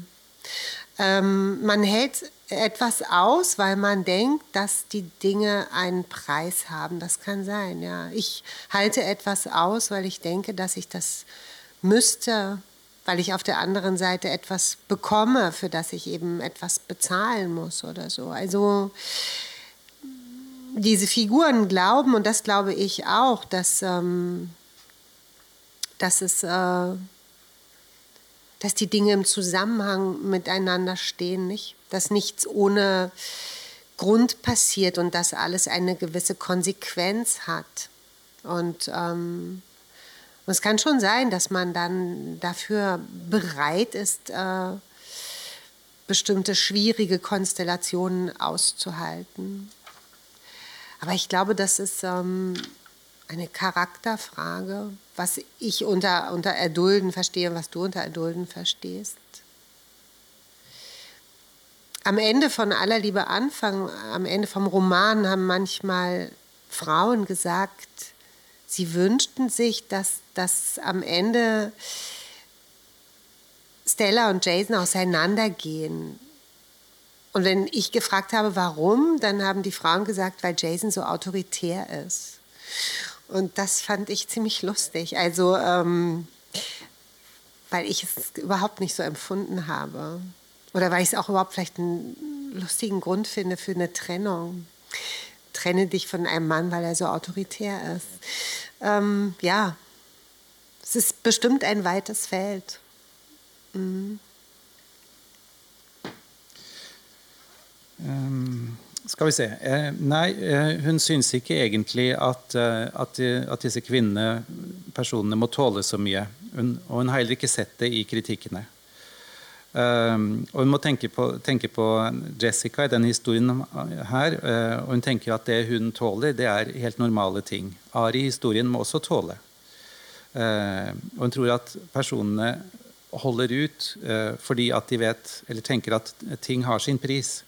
S2: Ähm, man hält etwas aus, weil man denkt, dass die Dinge einen Preis haben. Das kann sein, ja. Ich halte etwas aus, weil ich denke, dass ich das müsste, weil ich auf der anderen Seite etwas bekomme, für das ich eben etwas bezahlen muss oder so. Also diese Figuren glauben, und das glaube ich auch, dass, ähm, dass, es, äh, dass die Dinge im Zusammenhang miteinander stehen, nicht? dass nichts ohne Grund passiert und dass alles eine gewisse Konsequenz hat. Und ähm, es kann schon sein, dass man dann dafür bereit ist, äh, bestimmte schwierige Konstellationen auszuhalten. Aber ich glaube, das ist ähm, eine Charakterfrage, was ich unter, unter Erdulden verstehe, was du unter Erdulden verstehst. Am Ende von aller Liebe Anfang, am Ende vom Roman haben manchmal Frauen gesagt, sie wünschten sich, dass, dass am Ende Stella und Jason auseinandergehen und wenn ich gefragt habe, warum, dann haben die Frauen gesagt, weil Jason so autoritär ist. Und das fand ich ziemlich lustig. Also, ähm, weil ich es überhaupt nicht so empfunden habe. Oder weil ich es auch überhaupt vielleicht einen lustigen Grund finde für eine Trennung. Trenne dich von einem Mann, weil er so autoritär ist. Ähm, ja, es ist bestimmt ein weites Feld. Mhm.
S5: Um, skal vi se. Eh, nei, eh, hun syns ikke egentlig at, eh, at, at, disse kvinnene, personene, må tåle så mye. Hun, og hun har heller ikke sett det i kritikkene. Um, og Hun må tenke på, tenke på, Jessica i denne historien her. Og Hun tenker at det hun tåler, det er helt normale ting. Ari i historien må også tåle. Uh, og Hun tror at personene holder ut fordi at de vet, eller tenker at ting har sin pris.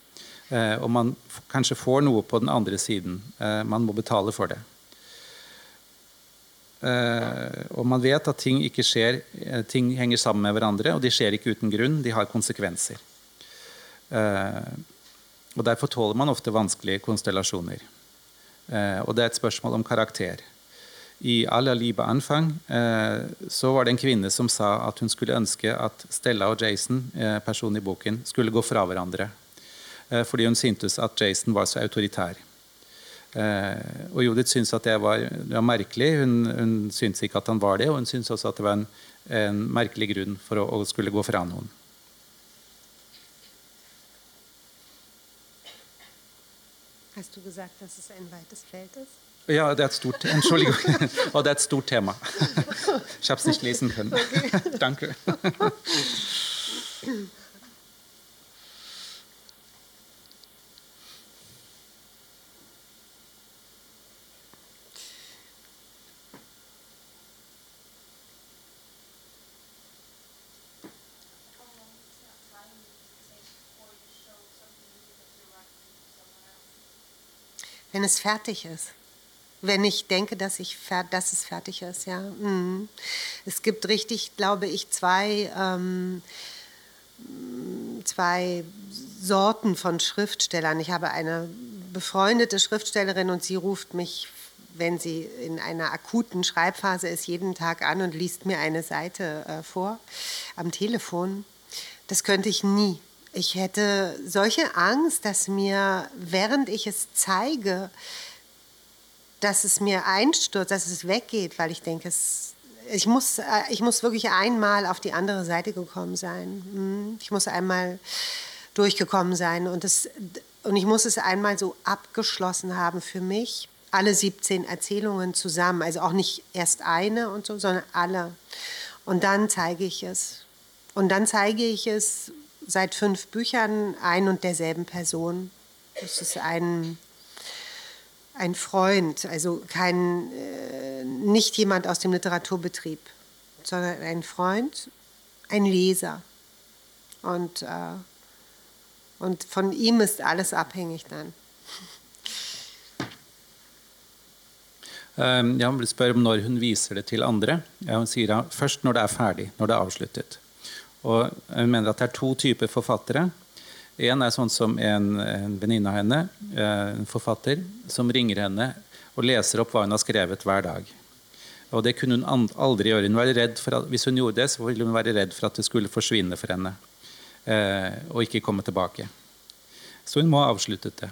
S5: Eh, og man kanskje får noe på den andre siden. Eh, man må betale for det. Eh, og man vet at ting ikke skjer, ting henger sammen med hverandre, og de skjer ikke uten grunn. De har konsekvenser. Og Derfor tåler man ofte vanskelige konstellasjoner. Og det er et spørsmål om karakter. I Ala Liba Anfang så var det en kvinne som sa at hun skulle ønske at Stella og Jason, personen i boken, skulle gå fra hverandre fordi hun syntes at Jason var så autoritær. Eh, og Judith syntes at det var, det var merkelig. Hun, hun syntes ikke at han var det, og hun syntes også at det var en, en merkelig grunn for å, å skulle gå fra noen.
S2: Hast du gesagt, dass es ein weites Feld ist?
S5: Ja, det er et stort, Entschuldigung. Og det er et stort tema. Ich habe es nicht lesen können. Danke.
S2: es fertig ist. Wenn ich denke, dass, ich, dass es fertig ist, ja. Mhm. Es gibt richtig, glaube ich, zwei, ähm, zwei Sorten von Schriftstellern. Ich habe eine befreundete Schriftstellerin und sie ruft mich, wenn sie in einer akuten Schreibphase ist, jeden Tag an und liest mir eine Seite äh, vor am Telefon. Das könnte ich nie. Ich hätte solche Angst, dass mir, während ich es zeige, dass es mir einstürzt, dass es weggeht, weil ich denke, es, ich, muss, äh, ich muss wirklich einmal auf die andere Seite gekommen sein. Hm, Ich muss einmal durchgekommen sein und, es, und ich muss es einmal so abgeschlossen haben für mich. Alle 17 Erzählungen zusammen, also auch nicht erst eine und so, sondern alle. Und dann zeige ich es. Und dann zeige ich es seit fünf Büchern ein und derselben Person. Das ist ein, ein Freund, also kein, äh, nicht jemand aus dem Literaturbetrieb, sondern ein Freund, ein Leser. Und, äh, und von ihm ist alles abhängig dann.
S5: Um, ja, hun spør om når hun viser det til andre. Ja, hun sier ja, først når det er ferdig, når det er avsluttet. Og hun mener at det er to typer forfattere. En er sånn som en, en venninne av henne, eh, en forfatter, som ringer henne og leser opp hva hun har skrevet hver dag. Og det kunne hun aldri gjøre. Hun at, hvis hun gjorde det, så ville hun være redd for at det skulle forsvinne for henne. Eh, og ikke komme tilbake. Så hun må ha avsluttet det.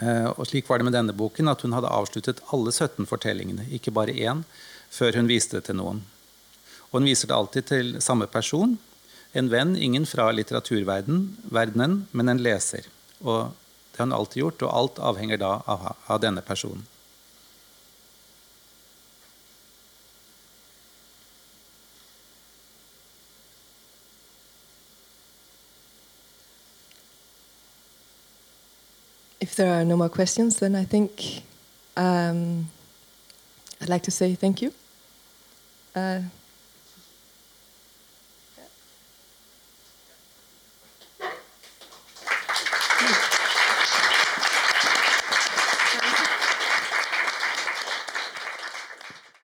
S5: Eh, Og slik var det med denne boken, at hun hadde avsluttet alle 17 fortellingene, ikke bare én, før hun viste det til noen. Og hun viser det alltid til samme person, en venn, ingen fra litteraturverdenen, men en leser. Og det har hun alltid gjort, og alt avhenger da av, av denne personen.
S4: If there are no more questions, then I think um, I'd like to say thank you. Uh,